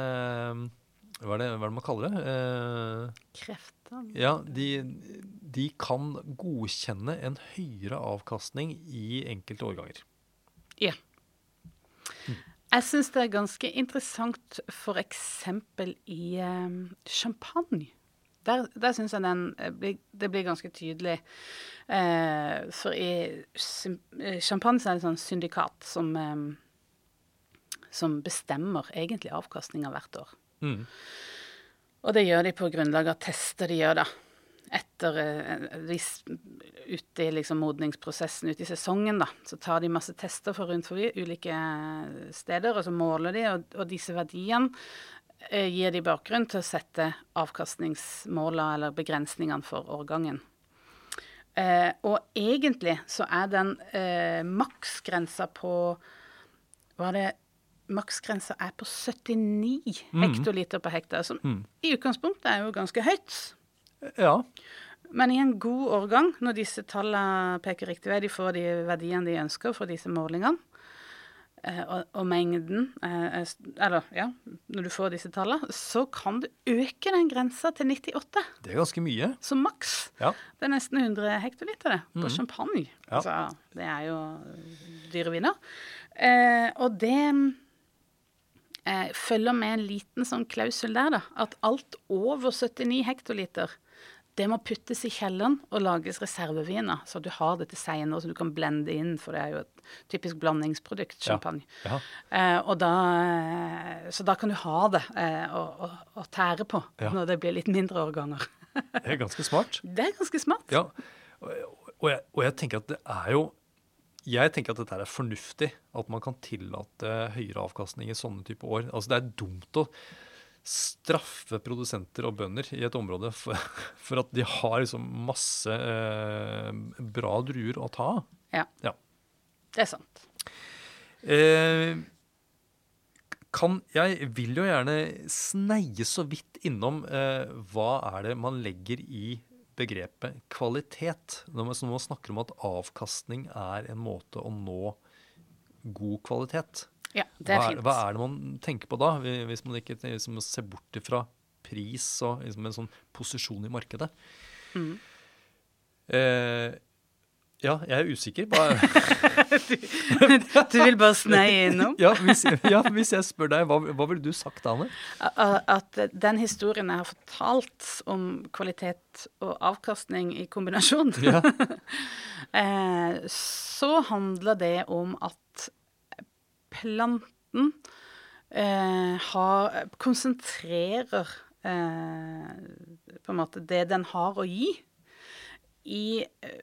hva er, det, hva er det man kaller det? Eh, krefter ja, de, de kan godkjenne en høyere avkastning i enkelte årganger. Ja. Jeg syns det er ganske interessant f.eks. i eh, champagne. Der, der syns jeg den eh, det blir ganske tydelig. Eh, for i eh, champagne er det sånn syndikat som, eh, som bestemmer egentlig avkastninga hvert år. Mm. Og det gjør de på grunnlag av tester de gjør, da. Etter eh, hvis Ute i liksom modningsprosessen ute i sesongen, da, så tar de masse tester for rundt forbi ulike steder, og så måler de, og, og disse verdiene eh, gir de bakgrunn til å sette avkastningsmålene eller begrensningene for årgangen. Eh, og egentlig så er den eh, maksgrensa på Var det Maksgrensa er på 79 hektoliter per hektar, som Mm. i utgangspunktet er jo ganske høyt. Ja. Men i en god årgang, når disse tallene peker riktig vei, de får de verdiene de ønsker for disse målingene, eh, og, og, mengden eh, Eller ja, når du får disse tallene, så kan du øke den grensa til 98. Det er ganske mye. Som maks. Ja. Det er nesten 100 hektoliter det, på mm. champagne. Ja. Altså, det er jo dyre viner. Eh, og det eh, følger med en liten sånn klausul der, da. At alt over 79 hektoliter det må puttes i kjelleren og lages reserveviner, så du har det til seinere, så du kan blende inn, for det er jo et typisk blandingsprodukt, champagne. Ja. Eh, og da, eh, så da kan du ha det eh, og, og, og, tære på ja. når det blir litt mindre årganger. det er ganske smart. Det er ganske smart. Ja, og, og, jeg, og jeg tenker at det er jo jeg tenker at dette er fornuftig, at man kan tillate høyere avkastning i sånne type år. Altså Det er dumt å straffe produsenter og bønder i et område for, for at de har liksom masse eh, bra druer å ta av. Ja. ja. Det er sant. Eh, kan, jeg vil jo gjerne sneie så vidt innom eh, hva er det man legger i begrepet kvalitet. Når man, når man snakker om at avkastning er en måte å nå god kvalitet. Ja, det er hva, fint. Hva er det man tenker på da, hvis man ikke liksom, ser bort fra pris og liksom, en sånn posisjon i markedet? Mm. Eh, ja, jeg er usikker. du, du, vil bare sneie innom? ja, hvis, ja, hvis jeg spør deg, hva, hva ville du sagt, Ane? At den historien jeg har fortalt om kvalitet og avkastning i kombinasjon, ja. eh, så handler det om at planten eh, har, konsentrerer eh, på en måte det den har å gi, i eh,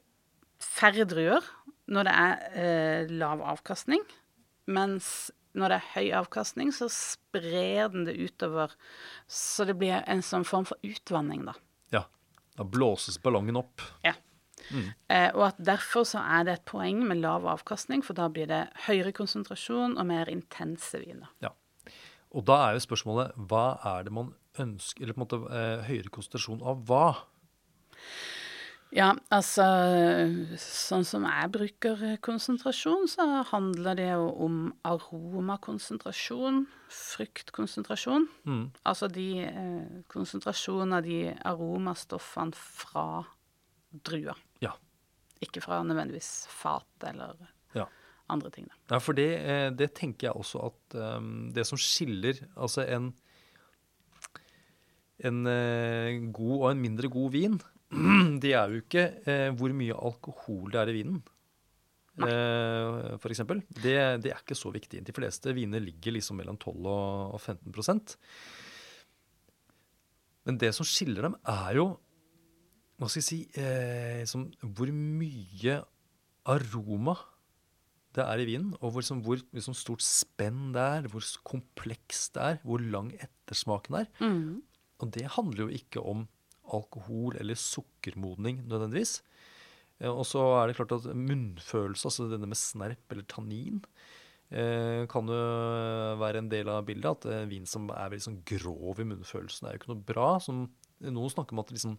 færre druer når det er eh, lav avkastning. Mens når det er høy avkastning, så sprer den det utover. Så det blir en sånn form for utvanning, da. Ja. Da blåses ballongen opp. Ja. Mm. Eh, og at derfor så er det et poeng med lav avkastning, for da blir det høyere konsentrasjon og mer intense viner. Ja. Og da er jo spørsmålet hva er det man ønsker Eller på en måte eh, høyere konsentrasjon av hva? Ja, altså Sånn som jeg bruker konsentrasjon, så handler det jo om aromakonsentrasjon, fruktkonsentrasjon. Mm. Altså de eh, konsentrasjonen av de aromastoffene fra drua. Ja. Ikke fra nødvendigvis fat eller ja. andre ting. Da. Ja, for det, eh, det, tenker jeg også at um, det som skiller altså en, en uh, god og en mindre god vin, det er jo ikke uh, hvor mye alkohol det er i vinen. Uh, for eksempel. Det, det, er ikke så viktig. De fleste viner ligger liksom mellom 12 og, og 15% Men det som skiller dem, er jo hva skal jeg si eh, som, Hvor mye aroma det er i vinen, og hvor, som, hvor liksom, stort spenn det er, hvor komplekst det er, hvor lang ettersmaken er. Mm. Og det handler jo ikke om alkohol eller sukkermodning nødvendigvis. Eh, og så er det klart at munnfølelse, altså denne med snerp eller tannin, eh, kan jo være en del av bildet. At en vin som er veldig sånn grov i munnfølelsen, er jo ikke noe bra. Som, noen snakker om at liksom,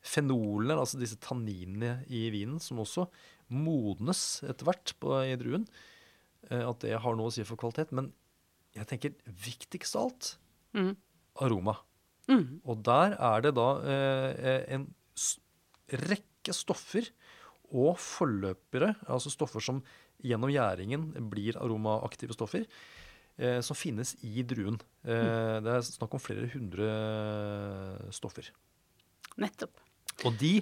fenolene, altså disse tanninene i vinen, som også modnes etter hvert på, i druen, eh, at det har noe å si for kvalitet. Men jeg tenker viktigst av alt mm. aroma. Mm. Og der er det da eh, en rekke stoffer og forløpere, altså stoffer som gjennom gjæringen blir aromaaktive stoffer, eh, som finnes i druen. Eh, mm. Det er snakk om flere hundre stoffer. Nettopp. Og de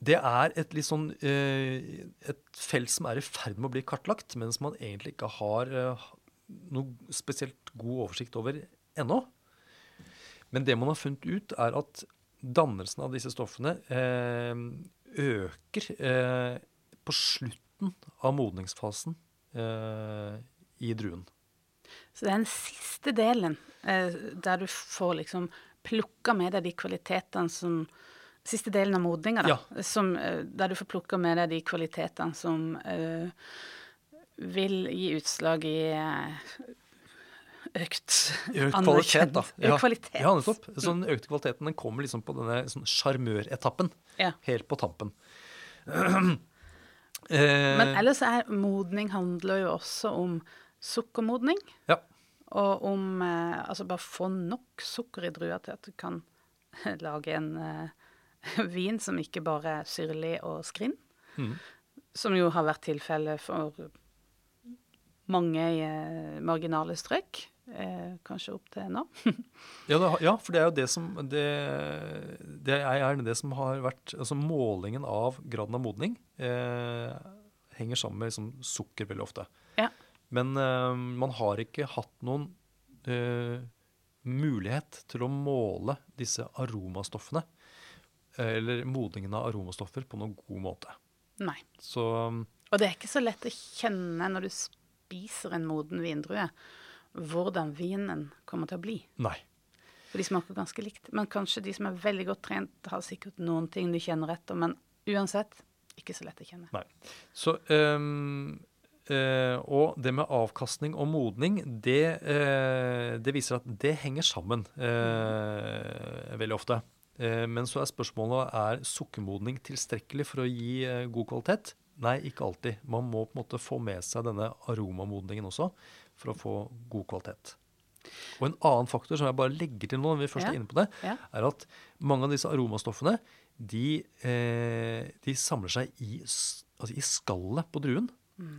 det er et, sånn, eh, et felt som er i ferd med å bli kartlagt, mens man egentlig ikke har eh, noe spesielt god oversikt over ennå. Men det man har funnet ut, er at dannelsen av disse stoffene eh, øker på slutten av modningsfasen i druen. Så det er den siste delen der du får liksom plukka med deg de kvalitetene som Siste delen av modninga. Ja. Som, eh, der du får plukka med deg de kvalitetene som uh, vil gi utslag i uh, økt Økt kvalitet, da. Økt kvalitet. Ja, nettopp. Så den økte kvaliteten den kommer liksom på denne sånn sjarmøretappen. Ja. Helt på tampen. Men ellers er modning handler jo også om sukkermodning. Ja. Og om altså bare få nok sukker i drua til at du kan lage en vin som ikke bare er syrlig og skrinn. Mm. Som jo har vært tilfellet for mange i eh, marginale strøk. Eh, kanskje opp til nå. Ja, det, ja, for det er jo det som det, det er det som har vært Altså målingen av graden av modning eh, henger sammen med liksom, sukker veldig ofte. Ja. Men eh, man har ikke hatt noen eh, mulighet til å måle disse aromastoffene, eller modningen av aromastoffer, på noen god måte. Nei. Så Og det er ikke så lett å kjenne når du spiser en moden vindrue, hvordan vinen kommer til å bli. nei. For de smaker ganske likt. Men kanskje de som er veldig godt trent, har sikkert noen ting de kjenner etter. Men uansett, ikke så lett å kjenne. Nei. Så, um, uh, og det med avkastning og modning, det, uh, det viser at det henger sammen uh, veldig ofte. Eh, men så er spørsmålet er sukkermodning tilstrekkelig for å gi eh, god kvalitet. Nei, ikke alltid. Man må på en måte få med seg denne aromamodningen også for å få god kvalitet. Og en annen faktor som jeg bare legger til nå, når vi først er inne på det, er at mange av disse aromastoffene de, eh, de samler seg i, altså i skallet på druen.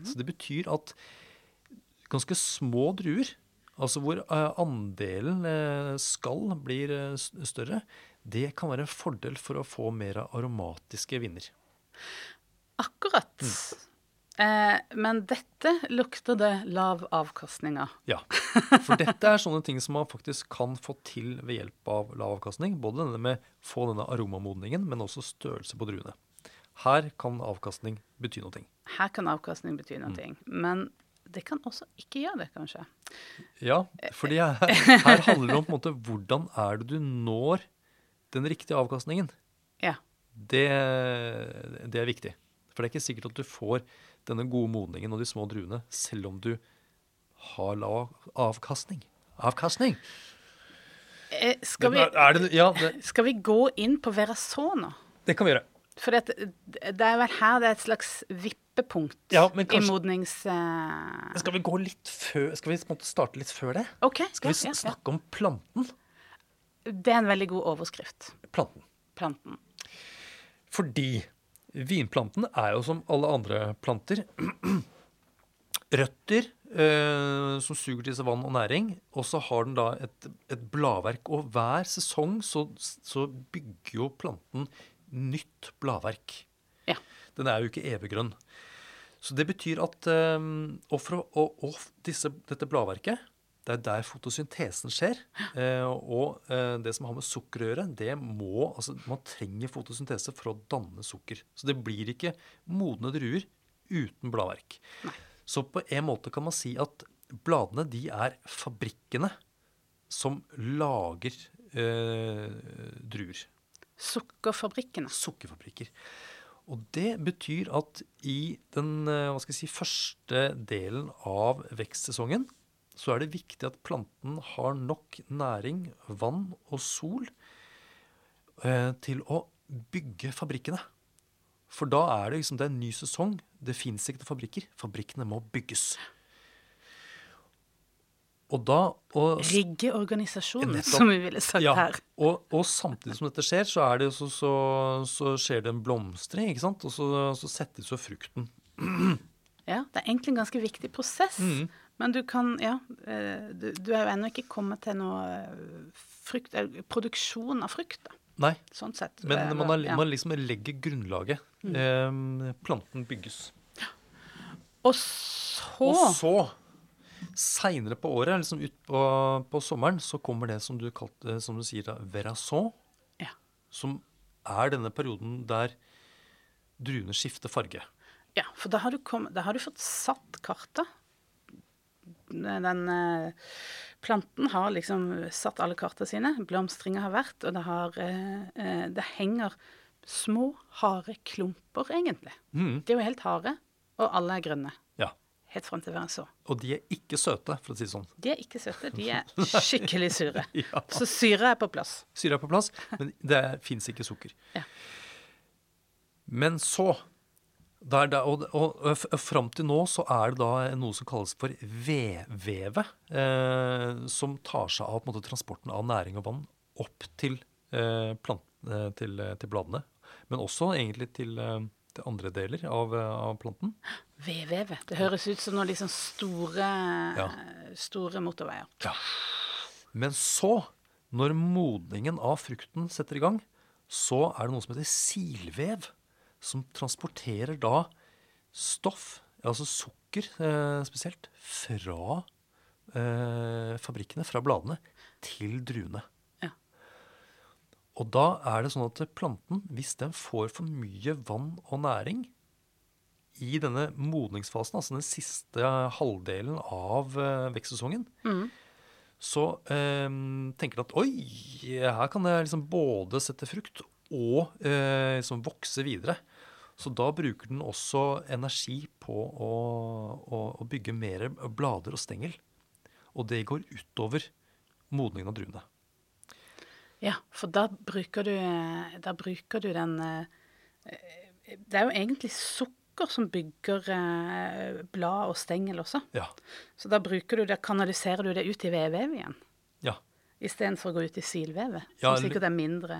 Så det betyr at ganske små druer, altså hvor andelen skall blir større, det kan være en fordel for å få mer aromatiske viner. Akkurat. Mm. Eh, men dette lukter det lav avkastning av. Ja, for dette er sånne ting som man faktisk kan få til ved hjelp av lav avkastning. Både denne med få denne aromamodningen, men også størrelse på druene. Her kan avkastning bety noe. Her kan avkastning bety Mm. noe. Men det kan også ikke gjøre det, kanskje. Ja, for her, her handler det om på en måte, hvordan er det du når den riktige avkastningen. Ja. Det, det er viktig. For det er ikke sikkert at du får denne gode modningen og de små druene, selv om du har lav avkastning. Avkastning! Eh, skal, vi, Er det, ja, det, skal vi gå inn på Verasona? det kan vi gjøre. For det, det er vel her det er et slags vippepunkt Ja, men i modnings... Uh... Skal vi gå litt før, skal vi starte litt før det? Okay, Skal vi ja, ja, snakke om planten? Det er en veldig god overskrift. Planten. Planten. Fordi vinplanten er jo som alle andre planter røtter eh, som suger til seg vann og næring, og så har den da et, et bladverk. Og hver sesong så, så bygger jo planten nytt bladverk. Ja. Den er jo ikke eviggrønn. Så det betyr at eh, Og, for, å- og, og disse, dette bladverket, det er der fotosyntesen skjer. Eh, og eh, det som har med sukker å gjøre, det må Altså, man trenger fotosyntese for å danne sukker. Så det blir ikke modne druer uten bladverk. Så på en måte kan man si at bladene, de er fabrikkene som lager eh, druer Sukkerfabrikkene. sukkerfabrikker. Og det betyr at i den eh, hva skal jeg si, første delen av vekstsesongen så er det viktig at planten har nok næring, vann og sol eh, til å bygge fabrikkene. For da er det liksom det er en ny sesong. Det fins ikke noen fabrikker. Fabrikkene må bygges. Og da og, Rigge organisasjonen, Nettopp. som vi ville sagt ja, her. Og, og samtidig som dette skjer, så, er det så, så, så skjer det en blomstring, ikke sant? Og så, så settes jo frukten. Ja, det er egentlig en ganske viktig prosess. Mm. Men du kan Ja, eh, du, du er jo ennå ikke kommet til noe eh, frukt, eh, produksjon av frukt, da. Nei, Sånn sett. men man, har, ja. Mm. man liksom legger grunnlaget. Eh, planten bygges. Og så Og så, seinere på året, liksom ut på, på sommeren, så kommer det som du, kalte, som du sier, verasson. Ja. Som er denne perioden der druene skifter farge. Ja, for da har du, kom, da har du fått satt kartet. Den eh, planten har liksom satt alle kartene sine. Blomstringa har vært, og det har eh, eh, Det henger små, harde klumper, egentlig. Mm. De er jo helt harde, og alle er grønne. Ja. helt fram til så. Og de er ikke søte, for å si det sånn. De er ikke søte, de er skikkelig sure. Ja. Så syre er på plass. Syre er på plass, men det fins ikke sukker. Ja. Men så der, der, Og, og, og fram til nå så er det da noe som kalles for vedvevet. Eh, som tar seg av måte, transporten av næring og vann opp til, eh, plant, eh, til, eh, til bladene. Men også egentlig til, eh, til andre deler av, eh, av planten. Vedvevet. Det høres ut som noen liksom store, Ja. store motorveier. Ja. Men så, når modningen av frukten setter i gang, så er det noe som heter silvev, som transporterer da stoff, altså sukker eh, spesielt, fra eh, fabrikkene, fra bladene, til druene. Ja. Og da er det sånn at planten, hvis den får for mye vann og næring i denne modningsfasen, altså den siste halvdelen av eh, vekstsesongen, så eh, tenker den at oi, her kan jeg liksom både sette frukt og eh, liksom vokse videre. Så da bruker den også energi på å, å, å bygge mer blader og stengel. Og det går utover modningen av druene. Ja, for da bruker du, da bruker du den eh, Det er jo egentlig sukker som bygger eh, blad og stengel også. Ja. Så da bruker du det, kanaliserer du det ut i vedvevet igjen. Istedenfor å gå ut i silvevet, Ja, som sikkert er mindre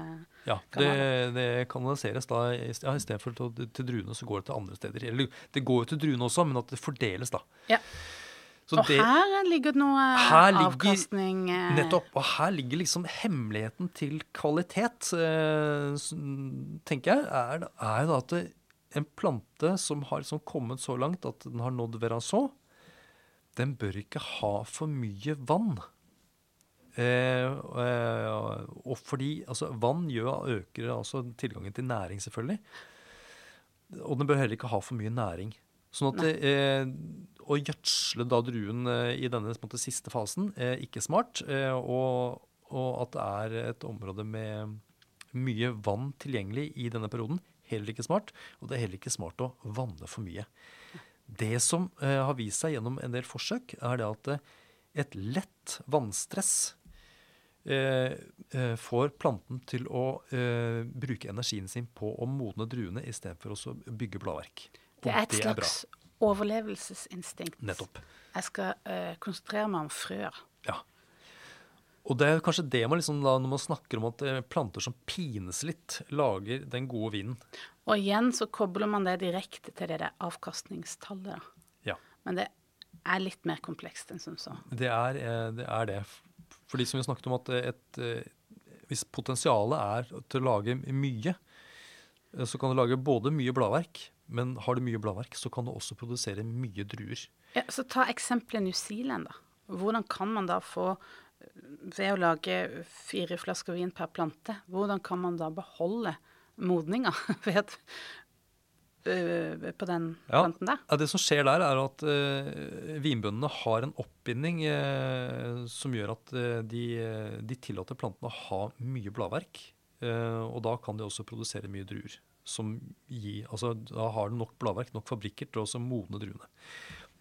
ja det, det kanaliseres da ja, Istedenfor til, til druene, så går det til andre steder. Eller det går jo til druene også, men at det fordeles, da. Ja. Så Og det- her ligger det noe Her avkastning ligger, Nettopp. Og her ligger liksom hemmeligheten til kvalitet, eh, tenker jeg, er, er da at en plante som har liksom kommet så langt at den har nådd veraså, den bør ikke ha for mye vann. Eh, eh, og fordi altså, vann gjør, øker altså tilgangen til næring, selvfølgelig. Og den bør heller ikke ha for mye næring. Sånn at eh, å gjødsle da druen eh, i denne måte, siste fasen er ikke smart. Eh, og, og at det er et område med mye vann tilgjengelig i denne perioden, heller ikke smart. Og det er heller ikke smart å vanne for mye. Det som eh, har vist seg gjennom en del forsøk, er det at eh, et lett vannstress eh, eh, får planten til å eh, bruke energien sin på å modne druene istedenfor å bygge bladverk. Og Det er et bra. slags overlevelsesinstinkt. Nettopp. Jeg skal eh, konsentrere meg om frøer. Ja. Og det er kanskje det man liksom da, når man snakker om at eh, planter som pines litt, lager den gode vinen. Og igjen så kobler man det direkte til det der avkastningstallet. Ja. Men det er litt mer komplekst enn som så. Det er eh, det. Er det. Fordi som vi snakket om at et, eh, hvis potensialet er til å lage mye, eh, så kan du lage både mye bladverk, men har du mye bladverk, så kan du også produsere mye druer. Ja, så ta eksempelet New Zealand, da. Hvordan kan man da få Ved å lage fire flasker vin per plante, hvordan kan man da beholde modninga ved på den Ja. planten der? Ja, det som skjer der, er at uh, vinbøndene har en oppbinding uh, som gjør at uh, de, de tillater plantene å ha mye bladverk. eh, og da kan de også produsere mye druer. Som gir, altså, da har de nok bladverk, nok fabrikker til å modne druene.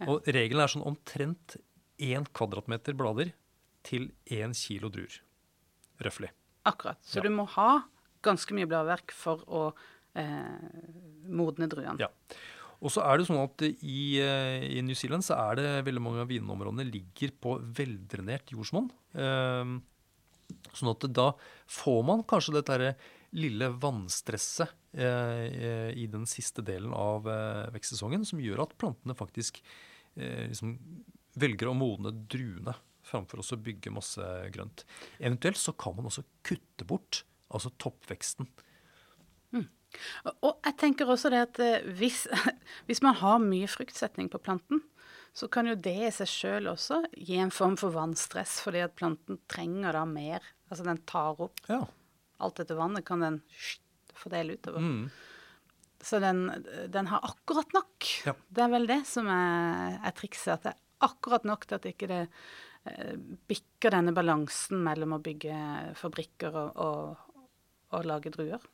Og regelen er sånn omtrent én kvadratmeter blader til én kilo druer. Røftlig. Akkurat. Så Ja. du må ha ganske mye bladverk for å eh, modne druene. Ja. Og så er det sånn at i, eh, i New Zealand så er det veldig mange av vinområdene ligger på veldrenert jordsmonn. Eh, sånn at da får man kanskje dette lille vannstresset eh, eh, i den siste delen av eh, vekstsesongen, som gjør at plantene faktisk liksom velger å modne druene framfor å bygge masse grønt. Eventuelt så kan man også kutte bort altså toppveksten. Og- jeg tenker også det at eh, hvis, hvis man har mye fruktsetning på planten, så kan jo det i seg sjøl også gi en form for vannstress, fordi at planten trenger da mer. Altså den tar opp Ja. alt dette vannet, kan den fordele utover. Mm. Så den, den har akkurat nok. Ja. Det er vel det som er, er trikset. At det er akkurat nok til at ikke det eh, bikker denne balansen mellom å bygge fabrikker og, og, og lage druer.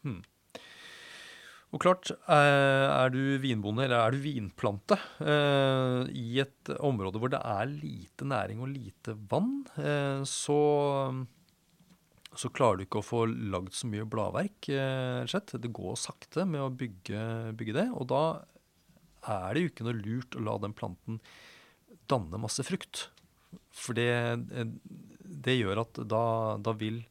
Og klart, eh, er du vinbonde eller er du vinplante eh, i et område hvor det er lite næring og lite vann, eh, så, så klarer du ikke å få lagd så mye bladverk. Det går sakte med å bygge, bygge, det. Og da er det jo ikke noe lurt å la den planten danne masse frukt. For det, det gjør at da, da vil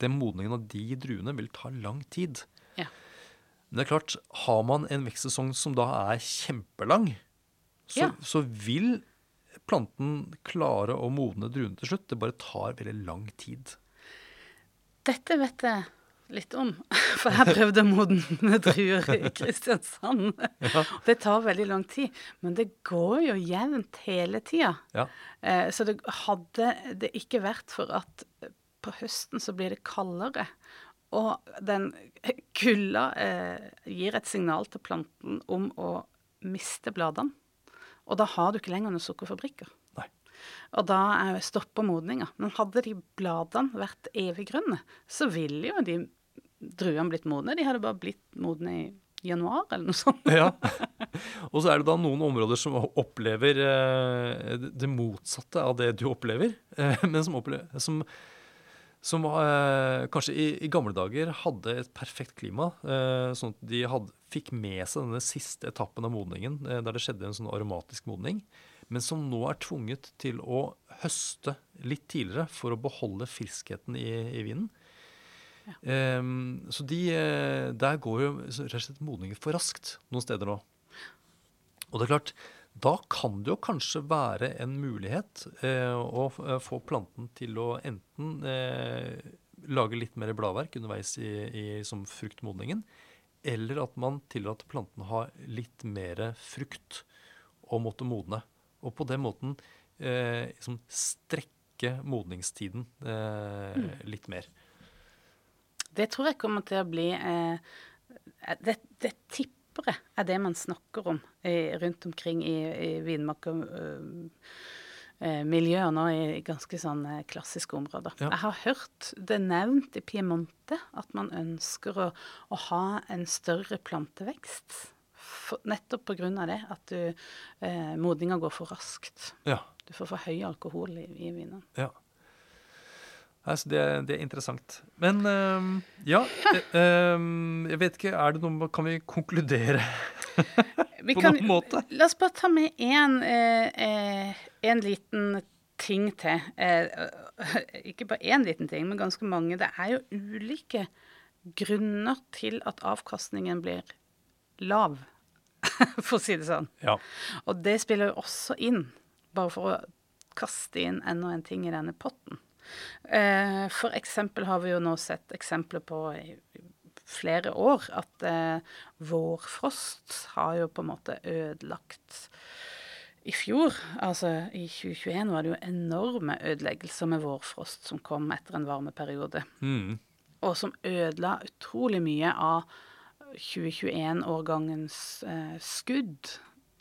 den modningen av de druene vil ta lang tid. Ja. Men det er klart, har man en vekstsesong som da er kjempelang, så, Ja. så vil planten klare å modne druene til slutt. Det bare tar veldig lang tid. Dette vet jeg litt om, for jeg prøvde å modne druer i Kristiansand. Det tar veldig lang tid, men det går jo jevnt hele tida. Ja. Eh, Så det hadde det ikke vært for at på høsten så blir det kaldere, og den kulda eh, gir et signal til planten om å miste bladene. Og da har du ikke lenger noen sukkerfabrikker. Nei. Og da er stopper modninga. Men hadde de bladene vært eviggrønne, så ville jo de druene blitt modne. De hadde bare blitt modne i januar, eller noe sånt. Ja. Og så er det da noen områder som opplever eh, det motsatte av det du opplever. Eh, men som, opplever, som, som eh, kanskje i, i, gamle dager hadde et perfekt klima. Eh, sånn at de hadde, fikk med seg denne siste etappen av modningen, eh, der det skjedde en sånn aromatisk modning. Men som nå er tvunget til å høste litt tidligere for å beholde friskheten i, i vinen. Um, så de, der går jo rett og slett modningen for raskt noen steder nå. Og det er klart, da kan det jo kanskje være en mulighet eh, å få planten til å enten eh, lage litt mer bladverk underveis i, i, som fruktmodningen, eller at man tillater planten å ha litt mer frukt og måtte modne. Og på den måten eh, liksom strekke modningstiden mm. litt mer. Det tror jeg kommer til å bli eh, det, det, tipper jeg er det man snakker om eh, rundt omkring i, i vinmarkermiljøer eh, nå i ganske sånn klassiske områder. Ja. Jeg har hørt det nevnt i Piemonte at man ønsker å, å ha en større plantevekst. For, nettopp pga. det at du, eh, modninga går for raskt. Ja. Du får for høy alkohol i, i vinen. Ja. Altså det, det, er interessant. Men um, ja um, Jeg vet ikke, er det noe Kan vi konkludere vi på kan, noen måte? La oss bare ta med én eh, en liten ting til. Eh, ikke bare én liten ting, men ganske mange. Det er jo ulike grunner til at avkastningen blir lav, for å si det sånn. Ja. Og det spiller jo også inn, bare for å kaste inn enda en ting i denne potten. Eh, for eksempel har vi jo nå sett eksempler på i flere år at eh, vårfrost har jo på en måte ødelagt i fjor, altså i 2021, var det jo enorme ødeleggelser med vårfrost som kom etter en varmeperiode. Mm. Og som ødela utrolig mye av 2021-årgangens eh, skudd.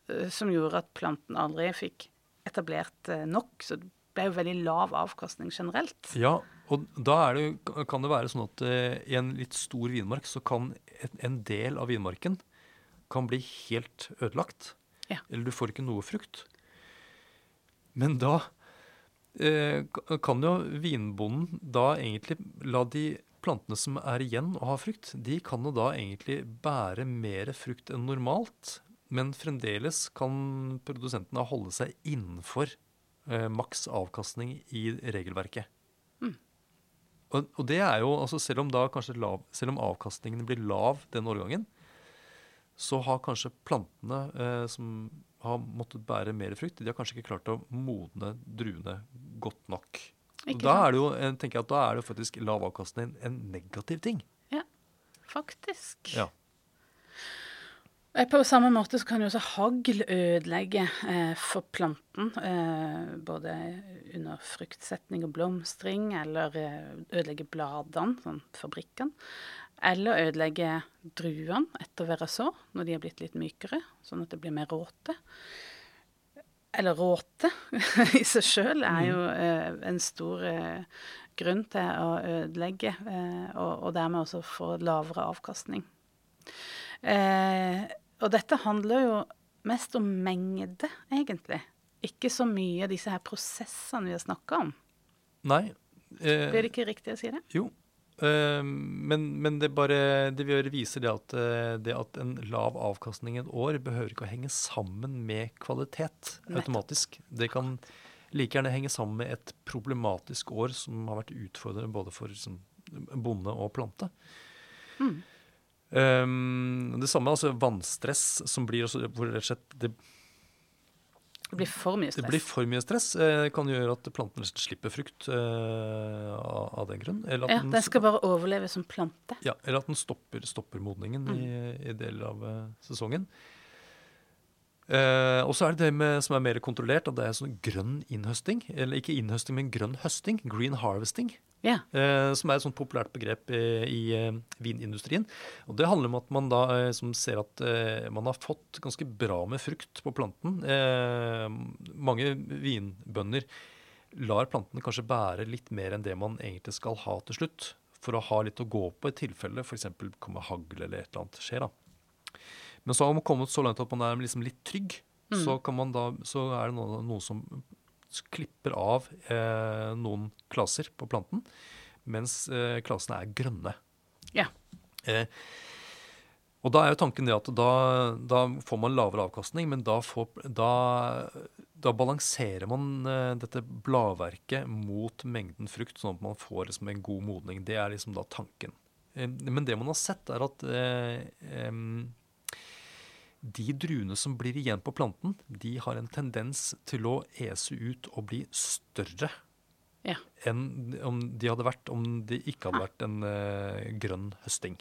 Eh, som gjorde at planten aldri fikk etablert eh, nok. Så det er jo veldig lav avkastning generelt. Ja, og da det, kan det være sånn at uh, i en litt stor vinmark så kan en del av vinmarken kan bli helt ødelagt. Ja. Eller du får ikke noe frukt. Men da uh, kan jo vinbonden da egentlig la de plantene som er igjen og har frukt, de kan jo da egentlig bære mer frukt enn normalt. Men fremdeles kan produsentene holde seg innenfor eh, maks avkastning i regelverket. Mm. Og, og, det er jo, altså selv om da kanskje lav, selv om avkastningen blir lav den årgangen, så har kanskje plantene eh, som har måttet bære mer frukt, de har kanskje ikke klart å modne druene godt nok. Da er jo, at da er det jo faktisk lav avkastning en negativ ting. Ja, faktisk. Ja. Eh, På samme måte så kan jo også hagl ødelegge eh, for planten. Eh, både under fruktsetning og blomstring, eller eh, ødelegge bladene, sånn fabrikkene. Eller ødelegge druene etter veraså, når de er blitt litt mykere, sånn at det blir mer råte. Eller råte i seg sjøl er jo eh, en stor eh, grunn til å ødelegge, og, og dermed også få lavere avkastning. Eh, og dette handler jo mest om mengde, egentlig. Ikke så mye disse her prosessene vi har snakka om. Nei. Eh, Blir det ikke riktig å si det? Jo. Eh, men, men det bare det vi viser det at, eh, det at en lav avkastning et år behøver ikke å henge sammen med kvalitet automatisk. Det kan like gjerne henge sammen med et problematisk år som har vært utfordrende både for liksom, bonde og plante. Mm. Um, det samme, altså vannstress, som blir også, hvor rett og slett det, Det blir for mye stress. det blir for mye stress. Eh, kan gjøre at planten slipper frukt eh, av, av den grunn. Eller at, ja, den skal bare overleve som plante. ja, eller at den stopper, stopper modningen i, i deler av eh, sesongen. Eh, og så er det det med, som er mer kontrollert, at det er sånn grønn innhøsting. Eller ikke innhøsting, men grønn høsting. Green harvesting. Yeah. eh, som er et sånt populært begrep i, i eh, vinindustrien. Og Det handler om at man da eh, som ser at eh, man har fått ganske bra med frukt på planten. Eh, mange vinbønder lar plantene kanskje bære litt mer enn det man egentlig skal ha til slutt, for å ha litt å gå på i tilfelle f.eks. kommer hagl eller et eller annet skjer. da. Men så har man kommet så langt at man er liksom litt trygg. Så, kan man da, så er det noen, noen som klipper av eh, noen klaser på planten, mens eh, klasene er grønne. Ja. Eh, og da er jo tanken det at da, da får man lavere avkastning, men da, får, da, da balanserer man eh, dette bladverket mot mengden frukt, sånn at man får liksom en god modning. Det er liksom da tanken. Eh, men det man har sett, er at eh, de druene som blir igjen på planten, de har en tendens til å ese ut og bli større Ja. enn om de hadde vært om det ikke hadde vært en uh, grønn høsting.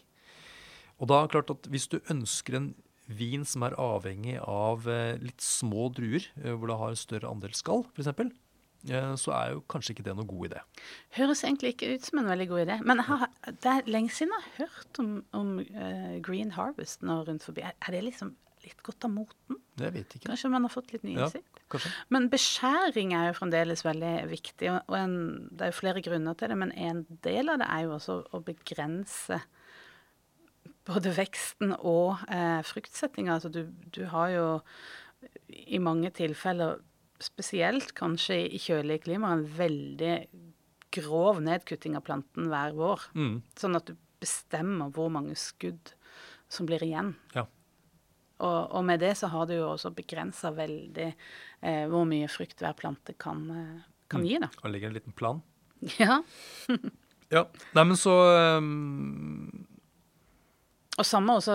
Og da er det klart at hvis du ønsker en vin som er avhengig av uh, litt små druer, uh, hvor det har en større andel skall f.eks., så er jo kanskje ikke det noe god idé. Høres egentlig ikke ut som en veldig god idé. Men jeg har, det er lenge siden jeg har hørt om, om Green Harvest nå rundt forbi. Er, er det liksom litt godt av moten? Jeg vet ikke. Kanskje man har fått litt ny innsikt? Ja, Men beskjæring er jo fremdeles veldig viktig, og en, det er jo flere grunner til det. Men en del av det er jo også å begrense både veksten og eh, fruktsettinga. Altså du, du har jo i mange tilfeller, spesielt kanskje i kjølige klima, en veldig grov nedkutting av planten hver vår. Mm. Sånn at du bestemmer hvor mange skudd som blir igjen. Ja. Og, og med det så har du jo også begrensa veldig eh, hvor mye frukt hver plante kan, eh, kan gi, da. Og ligger en liten plan. Ja. Ja. Nei, men så um, Og samme også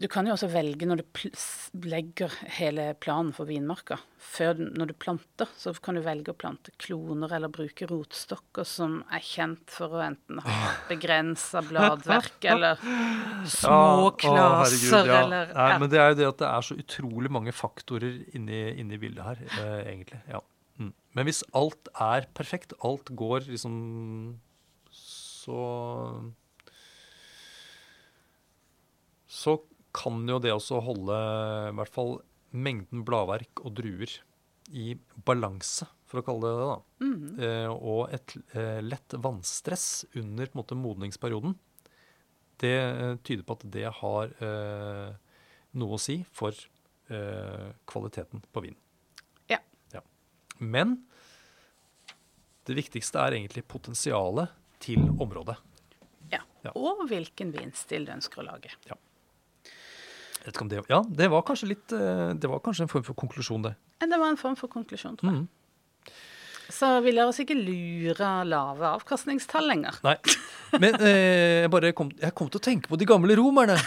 Du kan jo også velge når du legger hele planen for vinmarka. Før når du planter, så kan du velge å plante kloner eller bruke rotstokker som er kjent for å enten ha begrensa bladverk eller små Ja, klaser ja. eller Nei. Men det er jo det at det er så utrolig mange faktorer inni, inni bildet her, eh, egentlig. Ja. Mm. Men hvis alt er perfekt, alt går liksom Så Så kan jo det også holde i hvert fall mengden bladverk og druer i balanse, for å kalle det det. da. Mhm. Eh, og et eh, lett vannstress under på en måte, modningsperioden, det eh, tyder på at det har eh, noe å si for eh, kvaliteten på vinen. Ja. Ja. Men det viktigste er egentlig potensialet til området. ja. Ja. Og hvilken vinstil du ønsker å lage. Om det, ja, det var kanskje litt eh, Det var kanskje en form for konklusjon, det. Det var en form for konklusjon, tror jeg. Mm. Så vi lar oss ikke lure lave avkastningstall lenger. Nei. Men eh, jeg bare kom, jeg kom til å tenke på de gamle romerne.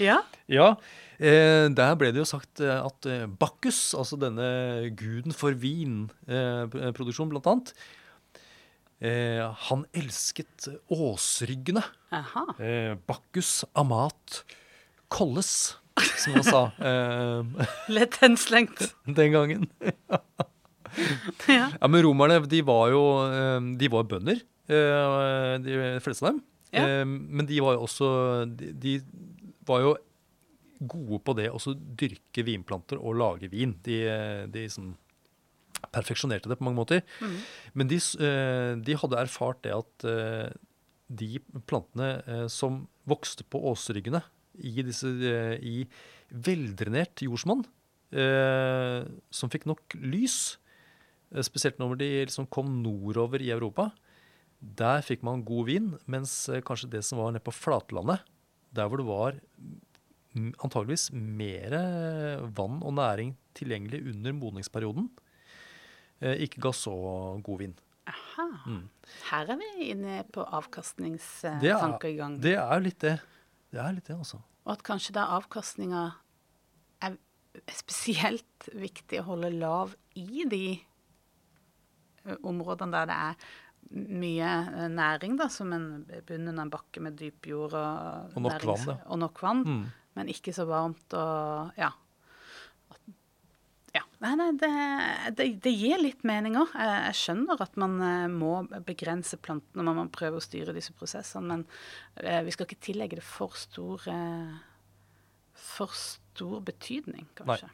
Ja. Ja, eh, der ble det jo sagt eh, at Bakkus, Bacchus, altså denne guden for vinproduksjon blant annet, eh, han elsket åsryggene. Eh, Bacchus amat colles, som han sa eh, Lett henslengt. den gangen. Ja. Ja, men romerne, de var jo eh, de var bønder, eh, de fleste av dem. Ja. Eh, Men de var jo også De, de var jo gode på det å dyrke vinplanter og lage vin. De, de sånn perfeksjonerte det på mange måter. Mm. Men de, eh, de hadde erfart det at eh, de plantene eh, som vokste på åsryggene i, disse, i veldrenert jordsmonn, som fikk nok lys, spesielt når de liksom kom nordover i Europa, der fikk man god vin, mens kanskje det som var nede på flatlandet, der hvor det var antageligvis mer vann og næring tilgjengelig under modningsperioden, ikke ga så god vind. Aha. Mm. Her er vi inne på avkastningstankegang. Det er jo litt det. Det er litt det, altså. Og at kanskje da avkastninga er spesielt viktig å holde lav i de områdene der det er mye næring, da, som en bunnen av en bakke med dyp jord og, Og nok vann, og nok vann, Mm. men ikke så varmt og ja. Nei, nei, det, det, det gir litt mening òg. Jeg, jeg skjønner at man eh, må begrense plantene når man prøver å styre disse prosessene, men eh, vi skal ikke tillegge det for stor eh, for stor betydning, kanskje.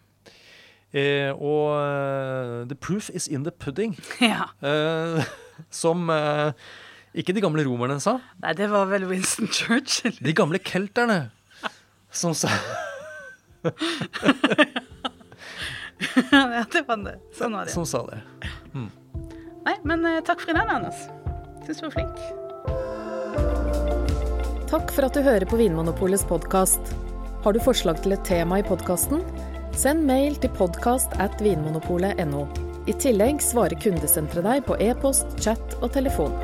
Eh, og the proof is in the pudding, Ja. eh, som eh, ikke de gamle romerne sa. Nei, det var vel Winston Churchill. De gamle kelterne som sa ja, det var det. Sånn var det. Som sa det. Nei, men eh, takk for i dag, Anders. Syns du var flink. Takk for at du hører på Vinmonopolets podkast. Har du forslag til et tema i podkasten? Send mail til podkast at vinmonopolet.no. I tillegg svarer kundesenteret deg på e-post, chat og telefon.